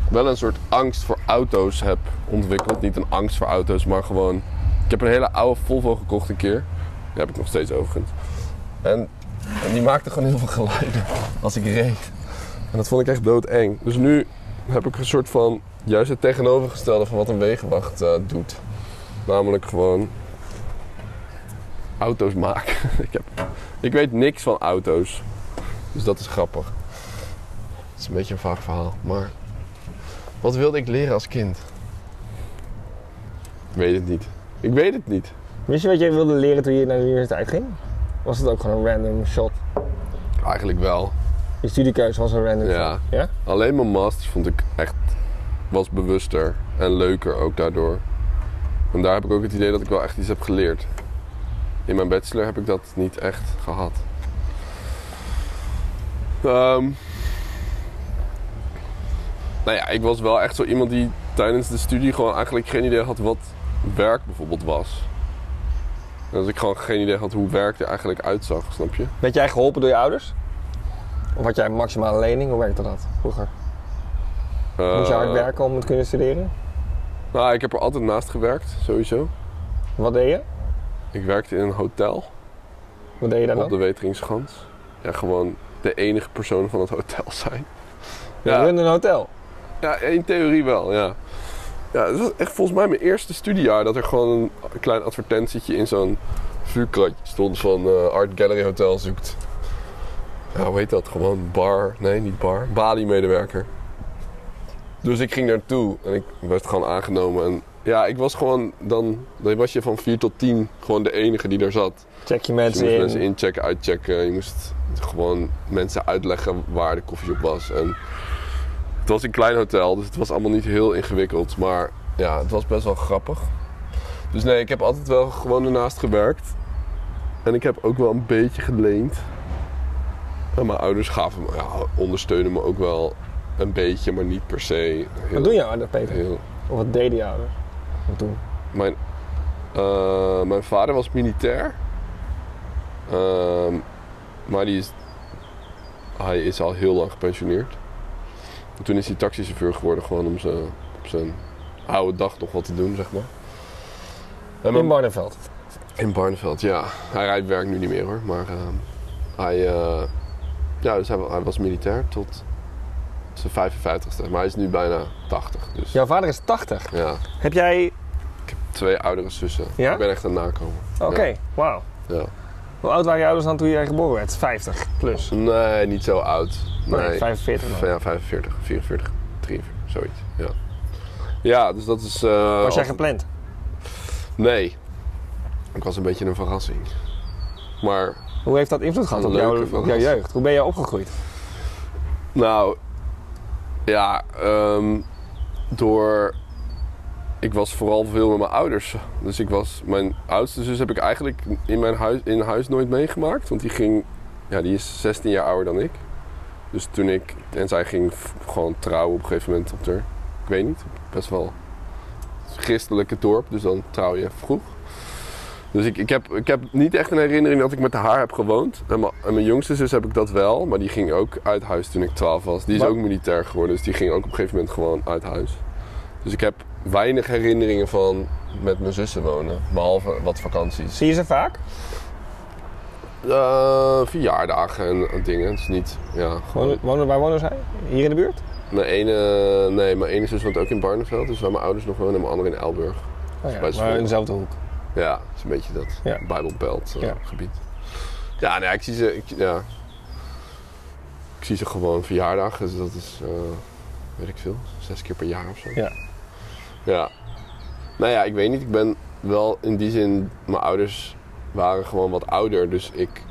wel een soort angst voor auto's heb ontwikkeld. Niet een angst voor auto's, maar gewoon. Ik heb een hele oude Volvo gekocht een keer. Die heb ik nog steeds overigens. En, en die maakte gewoon heel veel geluiden als ik reed. En dat vond ik echt doodeng. Dus nu heb ik een soort van. juist het tegenovergestelde van wat een wegenwacht eh, doet. Namelijk gewoon auto's maken. ik, heb, ik weet niks van auto's. Dus dat is grappig. Het is een beetje een vaag verhaal. Maar wat wilde ik leren als kind? Ik weet het niet. Ik weet het niet. Wist je wat jij wilde leren toen je naar de universiteit ging? Was het ook gewoon een random shot? Eigenlijk wel. Je studiekeuze was een random Ja. Alleen mijn masters vond ik echt... was bewuster en leuker ook daardoor. En daar heb ik ook het idee dat ik wel echt iets heb geleerd. In mijn bachelor heb ik dat niet echt gehad. Ehm nou ja, ik was wel echt zo iemand die tijdens de studie gewoon eigenlijk geen idee had wat werk bijvoorbeeld was. En dat ik gewoon geen idee had hoe werk er eigenlijk uitzag, snap je? Werd jij geholpen door je ouders? Of had jij een maximale lening? Hoe werkte dat vroeger? Moest je hard Eh, werken om te kunnen studeren? Nou, ik heb er altijd naast gewerkt, sowieso. Wat deed je? Ik werkte in een hotel Wat deed je daar op de dan? Weteringschans. Ja, gewoon de enige persoon van het hotel zijn. Je Ja, een hotel. ja in theorie wel, ja. Ja, het was echt volgens mij mijn eerste studiejaar dat er gewoon een klein advertentietje in zo'n vuurkratje stond van eh, Art Gallery Hotel zoekt. Ja, hoe heet dat? Gewoon bar. Nee, niet bar. Bali-medewerker. Dus ik ging naartoe en ik werd gewoon aangenomen. En ja, ik was gewoon dan, dan was je van 4 tot 10 gewoon de enige die daar zat. Check je Dus mensen je moest in. mensen inchecken, uitchecken. Je moest gewoon mensen uitleggen waar de koffie op was. En het was een klein hotel, dus het was allemaal niet heel ingewikkeld. Maar ja, het was best wel grappig. Dus nee, ik heb altijd wel gewoon ernaast gewerkt. En ik heb ook wel een beetje geleend. En mijn ouders gaven me, ja, ondersteunen me ook wel een beetje, maar niet per se. Heel, Wat doen je ouders, Peter? Heel, Of wat deden je ouders? Wat doen? mijn, eh, mijn vader was militair. Ehm, maar die is, hij is al heel lang gepensioneerd. En toen is hij taxichauffeur geworden, gewoon om zijn, op zijn oude dag nog wat te doen, zeg maar. En In Barneveld. in Barneveld, ja. Hij rijdt werk nu niet meer hoor, maar ehm, hij, eh, ja, dus hij, hij was militair tot zijn 55ste. Maar hij is nu bijna 80, dus Jouw vader is 80. ja. Heb jij... Twee oudere zussen. Ja? Ik ben echt een nakomer. Oké, wauw. Ja. Hoe oud waren je ouders dan toen jij geboren werd? 50 plus. Nee, niet zo oud. Nee, Nee, 45 dan. Ja, 45, 44, 43, zoiets. Ja, ja dus dat is... eh, Was jij gepland? Nee. Ik was een beetje een verrassing. Maar, Hoe heeft dat invloed gehad op, jouw, op jeugd? Hoe ben je opgegroeid? nou... Ja, ehm, door... Ik was vooral veel met mijn ouders. Dus ik was... Mijn oudste zus heb ik eigenlijk in mijn huis, in huis nooit meegemaakt. Want die ging... Ja, die is 16 jaar ouder dan ik. Dus toen ik... En zij ging gewoon trouwen op een gegeven moment op de... Ik weet niet, best wel christelijke dorp. Dus dan trouw je vroeg. Dus ik, ik, heb, ik heb niet echt een herinnering dat ik met haar heb gewoond. En mijn, en mijn jongste zus heb ik dat wel. Maar die ging ook uit huis toen ik 12 was. Die is Maar- ook militair geworden. Dus die ging ook op een gegeven moment gewoon uit huis. Dus ik heb weinig herinneringen van met mijn zussen wonen. Behalve wat vakanties. Zie je ze vaak? Eh, verjaardagen en, en dingen. Het is niet, ja, gewoon... Wonen, waar wonen zij? Hier in de buurt? Mijn ene, nee, mijn ene zus woont ook in Barneveld. Dus waar mijn ouders nog wonen. En mijn andere in Elburg. Oh ja, maar in dezelfde hoek. Ja, het is een beetje dat Ja. Bijbelbelt eh, Ja. gebied. Ja, nee, ik zie ze, ik, ja. ik zie ze gewoon verjaardagen. Dus dat is, eh, weet ik veel, zes keer per jaar of zo. Ja. Ja. Nou ja, ik weet niet. Ik ben wel in die zin, mijn ouders waren gewoon wat ouder. Dus ik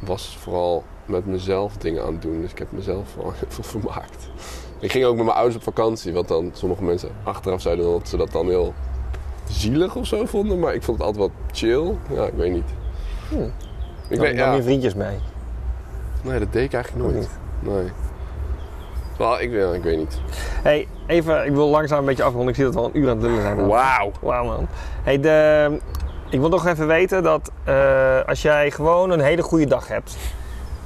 was vooral met mezelf dingen aan het doen. Dus ik heb mezelf wel heel veel vermaakt. Ik ging ook met mijn ouders op vakantie. Wat dan sommige mensen achteraf zeiden dat ze dat dan heel zielig of zo vonden. Maar ik vond het altijd wat chill. Ja, ik weet niet. Hm. Ik weet, nam ja. je vriendjes mee. Nee, dat deed ik eigenlijk nooit. Nee. Wel, ik, ja, ik weet niet. hey, even, ik wil langzaam een beetje afronden. Ik zie dat we al een uur aan het lullen zijn. Wauw. Wauw man. Hey, de, ik wil nog even weten dat eh, als jij gewoon een hele goede dag hebt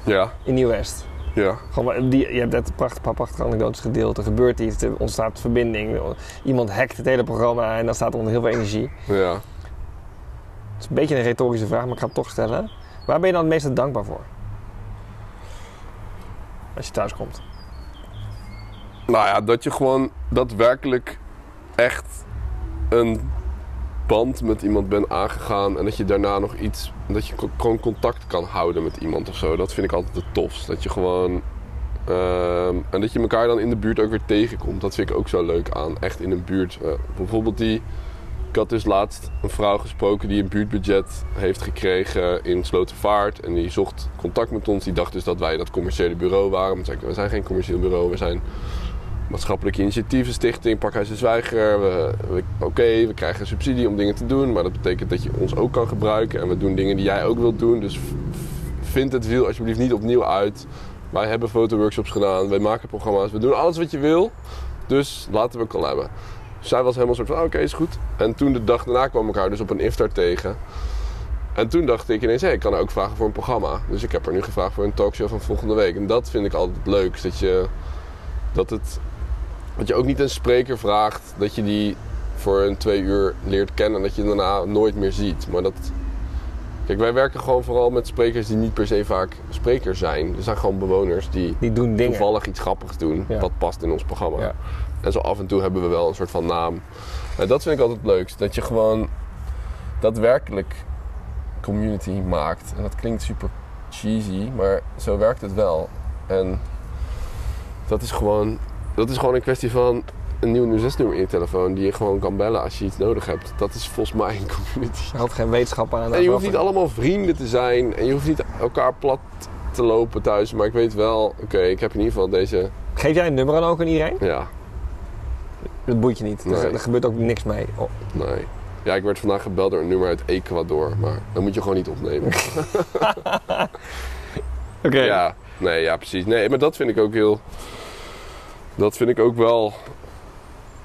Ja, in Nieuw-West. Ja. Gewoon, die, je hebt net prachtige, paar prachtige anekdotes gedeeld. Er gebeurt iets, er ontstaat verbinding. Iemand hackt het hele programma en dan staat er onder heel veel energie. Ja. Het is een beetje een retorische vraag, maar ik ga het toch stellen. Waar ben je dan het meeste dankbaar voor? Als je thuis komt. Nou ja, dat je gewoon daadwerkelijk echt een band met iemand bent aangegaan en dat je daarna nog iets, dat je gewoon contact kan houden met iemand of zo. Dat vind ik altijd het tofst. Dat je gewoon, ehm, en dat je elkaar dan in de buurt ook weer tegenkomt. Dat vind ik ook zo leuk aan, echt in een buurt. Eh, bijvoorbeeld die, ik had dus laatst een vrouw gesproken die een buurtbudget heeft gekregen in Slotervaart. En die zocht contact met ons. Die dacht dus dat wij dat commerciële bureau waren. Maar zei we zijn geen commercieel bureau, we zijn maatschappelijke initiatievenstichting, Pakhuis de Zwijger. Oké, we krijgen subsidie om dingen te doen, maar dat betekent dat je ons ook kan gebruiken. En we doen dingen die jij ook wilt doen. Dus vind het wiel alsjeblieft niet opnieuw uit. Wij hebben fotoworkshops gedaan, wij maken programma's, we doen alles wat je wil. Dus laten we collabben. hebben. Zij was helemaal soort van, ah, oké, is goed. En toen de dag daarna kwam ik haar dus op een iftar tegen. En toen dacht ik ineens, hé, ik kan haar ook vragen voor een programma. Dus ik heb haar nu gevraagd voor een talkshow van volgende week. En dat vind ik altijd leukst. Dat je, dat het, dat je ook niet een spreker vraagt, dat je die voor een twee uur leert kennen en dat je daarna nooit meer ziet. Maar dat... Kijk, wij werken gewoon vooral met sprekers die niet per se vaak sprekers zijn. Er zijn gewoon bewoners die Die doen dingen. toevallig iets grappigs doen. Ja. Dat past in ons programma. Ja. En zo af en toe hebben we wel een soort van naam. En dat vind ik altijd het leukst. Dat je gewoon daadwerkelijk community maakt. En dat klinkt super cheesy, maar zo werkt het wel. En dat is gewoon, dat is gewoon een kwestie van een nieuw 06-nummer in je telefoon die je gewoon kan bellen als je iets nodig hebt. Dat is volgens mij een community. Er had geen wetenschap aan. En je hoeft niet allemaal vrienden te zijn en je hoeft niet elkaar plat te lopen thuis. Maar ik weet wel, oké, ik heb in ieder geval deze. Geef jij een nummer aan ook aan iedereen? Ja, Dat boeit je niet. Er- Nee. Er, gebeurt ook niks mee. Oh. nee. Ja, ik werd vandaag gebeld door een nummer uit Ecuador, maar dat moet je gewoon niet opnemen. Oké. Ja, nee, ja, precies. Nee, maar dat vind ik ook heel. Dat vind ik ook wel.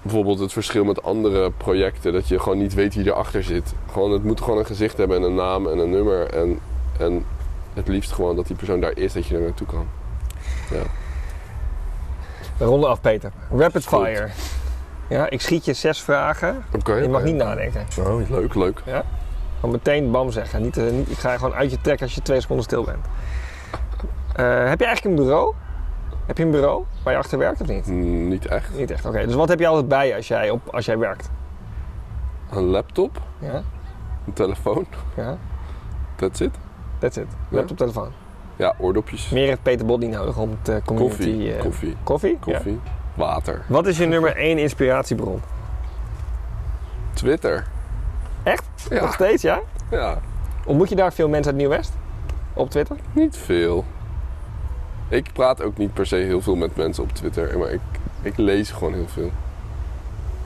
Bijvoorbeeld het verschil met andere projecten, dat je gewoon niet weet wie erachter zit. Gewoon, het moet gewoon een gezicht hebben en een naam en een nummer. En, en het liefst gewoon dat die persoon daar is, dat je er naartoe kan. Ja. We ronden af, Peter. Rapid Goed. fire. Ja, ik schiet je zes vragen. Oké. Je mag niet nadenken. Oh, leuk, leuk. Gewoon meteen bam zeggen. Niet, eh, niet, ik ga je gewoon uit je trekken als je twee seconden stil bent. Eh, heb je eigenlijk een bureau? Heb je een bureau waar je achter werkt of niet? Mm, niet echt. Niet echt. Oké, dus wat heb je altijd bij je als jij, op, als jij werkt? Een laptop, Ja, een telefoon, ja, that's it. that's it. Ja. Laptop, telefoon. Ja, oordopjes. Meer heeft Peter Bot niet nodig om de community... Koffie, eh, koffie, koffie? koffie. Water. Ja. Wat is je nummer één inspiratiebron? Twitter. Echt? Nog Ja, steeds, ja? ja. Ontmoet je daar veel mensen uit Nieuw-West? Op Twitter? Niet veel. Ik praat ook niet per se heel veel met mensen op Twitter, maar ik, ik lees gewoon heel veel.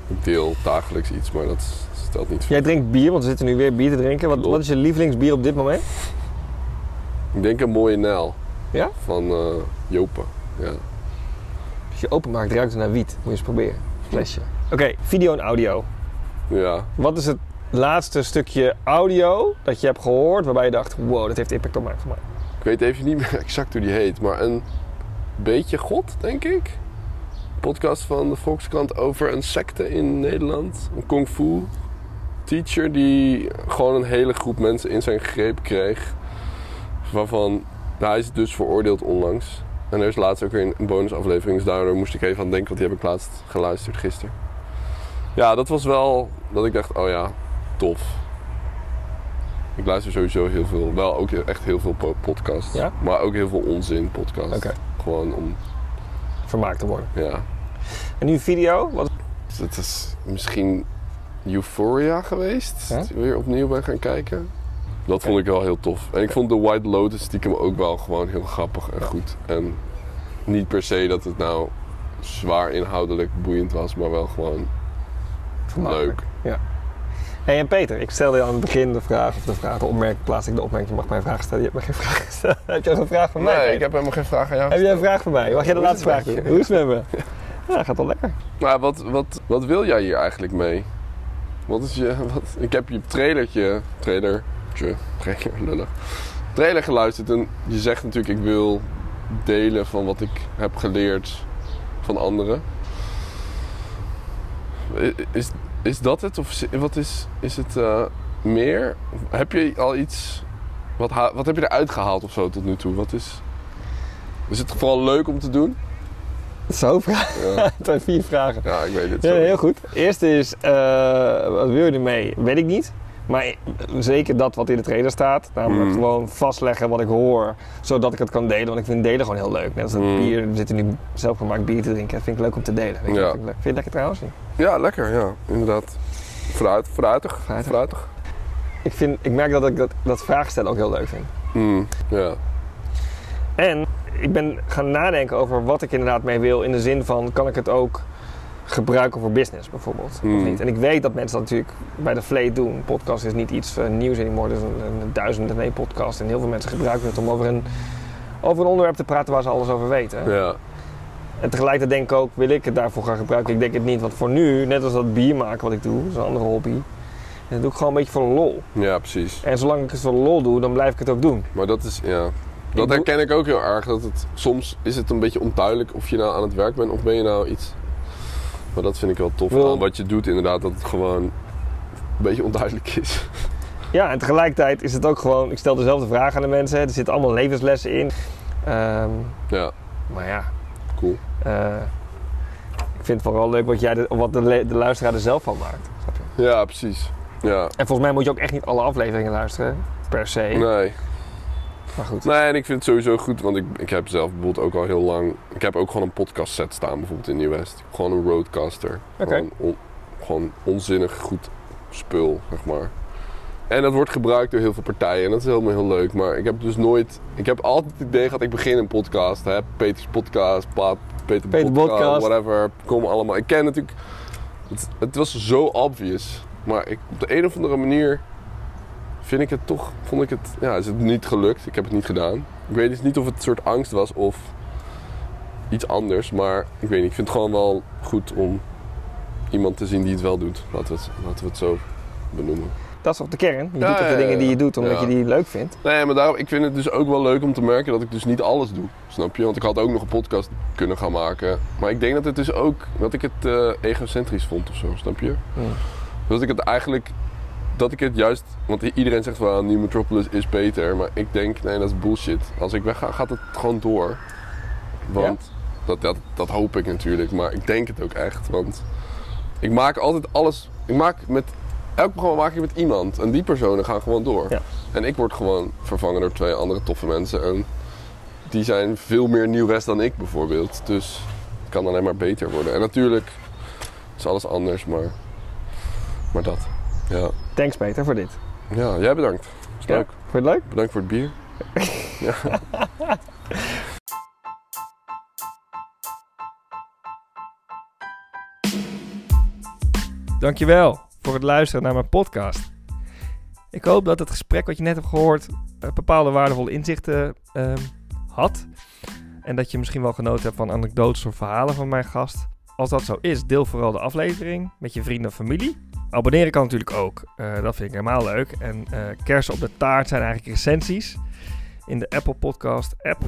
Ik deel dagelijks iets, maar dat stelt niet veel. Jij drinkt bier, want we zitten nu weer bier te drinken. Wat, is je lievelingsbier op dit moment? Ik denk een mooie Nel Ja? van eh Jopen. Ja. Als je openmaakt, ruikt het naar wiet. Moet je eens proberen. Flesje. Oké, video en audio. ja. Wat is het laatste stukje audio dat je hebt gehoord waarbij je dacht, wow, dat heeft impact op mij gemaakt? Ik weet even niet meer exact hoe die heet, maar een beetje God, denk ik. Podcast van de Volkskrant over een secte in Nederland. Een kung fu teacher die gewoon een hele groep mensen in zijn greep kreeg. Waarvan, nou, hij is dus veroordeeld onlangs. En er is laatst ook weer een bonusaflevering, dus daardoor moest ik even aan denken, want die heb ik laatst geluisterd gisteren. Ja, dat was wel dat ik dacht, oh ja, tof. Ik luister sowieso heel veel, wel ook echt heel veel po- podcasts. Ja? Maar ook heel veel onzin podcasts. Gewoon om, Vermaakt te worden. ja. En nu video? Wat? Het is misschien Euphoria geweest. Ja? Weer opnieuw ben gaan kijken. Dat vond ik wel heel tof. En ik vond The White Lotus stiekem ook wel gewoon heel grappig en goed. En niet per se dat het nou zwaar inhoudelijk boeiend was, maar wel gewoon leuk. Hey, en Peter, ik stelde je aan het begin de vraag, of de vraag, de opmerking, plaats ik de opmerking, je mag mij een vraag stellen. Je hebt me geen vraag gesteld. heb je nog een vraag voor mij? Nee, Peter? ik heb helemaal geen vraag aan jou. Heb jij een vraag voor mij? Mag jij de laatste vraag doen? Hoe is het met me? Ja, gaat wel lekker. Maar wat, wat, wat wil jij hier eigenlijk mee? Wat is je. Wat, ik heb je trailertje. Trailertje. Trailer, lullig. Trailer geluisterd en je zegt natuurlijk: ik wil delen van wat ik heb geleerd van anderen. Is, is dat het? Of wat is, is het eh, meer? Heb je al iets. Wat, wat heb je eruit gehaald of zo tot nu toe? Wat is. Is het vooral leuk om te doen? Zo, vraag. Ja, Het zijn vier vragen. ja ik weet het. Ja, heel goed. Eerste is, eh, wat wil je ermee? Weet ik niet. Maar zeker dat wat in de trailer staat. Namelijk Mm. gewoon vastleggen wat ik hoor, zodat ik het kan delen. Want ik vind delen gewoon heel leuk. Net als dat Mm. bier, we zitten nu zelfgemaakt bier te drinken. Dat vind ik leuk om te delen. Weet je, Ja. vind, ik vind je het lekker trouwens? Ja, lekker, ja, inderdaad. Fruit, fruitig. Fruitig. Fruitig. Ik, vind, ik merk dat ik dat, dat vragen stellen ook heel leuk vind. Mm, ja. En ik ben gaan nadenken over wat ik inderdaad mee wil. In de zin van, kan ik het ook gebruiken voor business bijvoorbeeld? Of Hmm. niet? En ik weet dat mensen dat natuurlijk bij de Vleet doen. Podcast is niet iets eh, nieuws anymore. Het is een, een duizenden nee podcast. En heel veel mensen gebruiken het om over een, over een onderwerp te praten waar ze alles over weten. Ja. En tegelijkertijd denk ik ook, wil ik het daarvoor gaan gebruiken? Ik denk het niet. Want voor nu, net als dat bier maken wat ik doe, dat is een andere hobby. En dat doe ik gewoon een beetje voor lol. ja, precies. En zolang ik het voor lol doe, dan blijf ik het ook doen. Maar dat is, ja. Dat herken ik ook heel erg. Dat het, soms is het een beetje onduidelijk of je nou aan het werk bent of ben je nou iets. Maar dat vind ik wel tof aan wat je doet, inderdaad. Dat het gewoon een beetje onduidelijk is. Ja, en tegelijkertijd is het ook gewoon, ik stel dezelfde vragen aan de mensen. Er zitten allemaal levenslessen in. Ehm, Ja, maar ja, cool. eh, Ik vind het vooral leuk wat, jij de, wat de, de luisteraar er zelf van maakt. Snap je? Ja, precies. Ja. En volgens mij moet je ook echt niet alle afleveringen luisteren, per se. Nee. Maar goed. Nee, en ik vind het sowieso goed, want ik, ik heb zelf bijvoorbeeld ook al heel lang... Ik heb ook gewoon een podcast set staan, bijvoorbeeld in Nieuw-West. Gewoon een roadcaster. Gewoon, on- gewoon onzinnig goed spul, zeg maar. En dat wordt gebruikt door heel veel partijen en dat is helemaal heel leuk. Maar ik heb dus nooit... Ik heb altijd het idee gehad, ik begin een podcast. Hè? Peters podcast, Paat, Peter, Peter podcast, Podcast. whatever. Komen allemaal. Ik ken natuurlijk... Het, het was zo obvious. Maar ik, op de een of andere manier vind ik het toch... Vond ik het... Ja, is het niet gelukt. Ik heb het niet gedaan. Ik weet dus niet of het een soort angst was of iets anders. Maar ik weet niet. Ik vind het gewoon wel goed om iemand te zien die het wel doet. Laten we het, laten we het zo benoemen. Dat is toch de kern? Je Ja, doet toch de ja, dingen die je doet omdat Ja. je die leuk vindt? Nee, maar daarom, ik vind het dus ook wel leuk om te merken dat ik dus niet alles doe. Snap je? Want ik had ook nog een podcast kunnen gaan maken. Maar ik denk dat het dus ook, dat ik het eh, egocentrisch vond of zo, snap je? Hmm. Dat ik het eigenlijk, dat ik het juist, want iedereen zegt wel, New Metropolis is beter. Maar ik denk, nee, dat is bullshit. Als ik wegga, gaat het gewoon door. Want dat, dat, dat hoop ik natuurlijk, maar ik denk het ook echt. Want ik maak altijd alles, ik maak met, elk programma maak ik met iemand. En die personen gaan gewoon door. Ja. En ik word gewoon vervangen door twee andere toffe mensen. En die zijn veel meer Nieuw-West dan ik bijvoorbeeld. Dus het kan alleen maar beter worden. En natuurlijk is alles anders, maar, maar dat. Ja. Thanks Peter voor dit. ja, jij bedankt. Ja? leuk. Vond je het leuk? Bedankt voor het bier. ja. Dankjewel voor het luisteren naar mijn podcast. Ik hoop dat het gesprek wat je net hebt gehoord eh, bepaalde waardevolle inzichten ehm, had. En dat je misschien wel genoten hebt van anekdotes of verhalen van mijn gast. Als dat zo is, deel vooral de aflevering met je vrienden of familie. Abonneren kan natuurlijk ook. Eh, dat vind ik helemaal leuk. En eh kersen op de taart zijn eigenlijk recensies in de Apple Podcast app.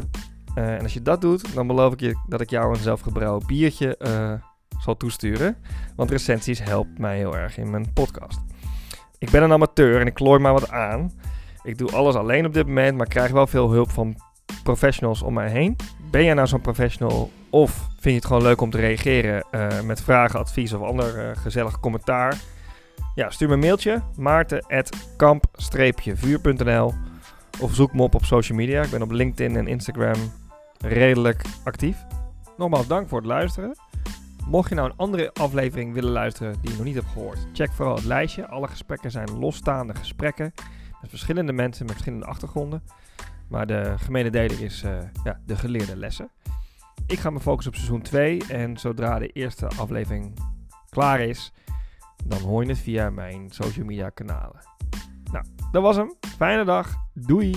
Eh, en als je dat doet, dan beloof ik je dat ik jou een zelfgebrouwen biertje zal toesturen. Want recensies helpt mij heel erg in mijn podcast. Ik ben een amateur en ik klooi maar wat aan. Ik doe alles alleen op dit moment, maar krijg wel veel hulp van professionals om mij heen. Ben jij nou zo'n professional of vind je het gewoon leuk om te reageren met vragen, advies of ander gezellig commentaar? Ja, stuur me een mailtje maarten.kamp-vuur.nl of zoek me op op social media. Ik ben op LinkedIn en Instagram redelijk actief. Nogmaals dank voor het luisteren. Mocht je nou een andere aflevering willen luisteren die je nog niet hebt gehoord, check vooral het lijstje. Alle gesprekken zijn losstaande gesprekken met verschillende mensen met verschillende achtergronden. Maar de gemene deler is eh, ja, de geleerde lessen. Ik ga me focussen op seizoen 2 en zodra de eerste aflevering klaar is, dan hoor je het via mijn social media kanalen. Nou, dat was hem. Fijne dag. Doei!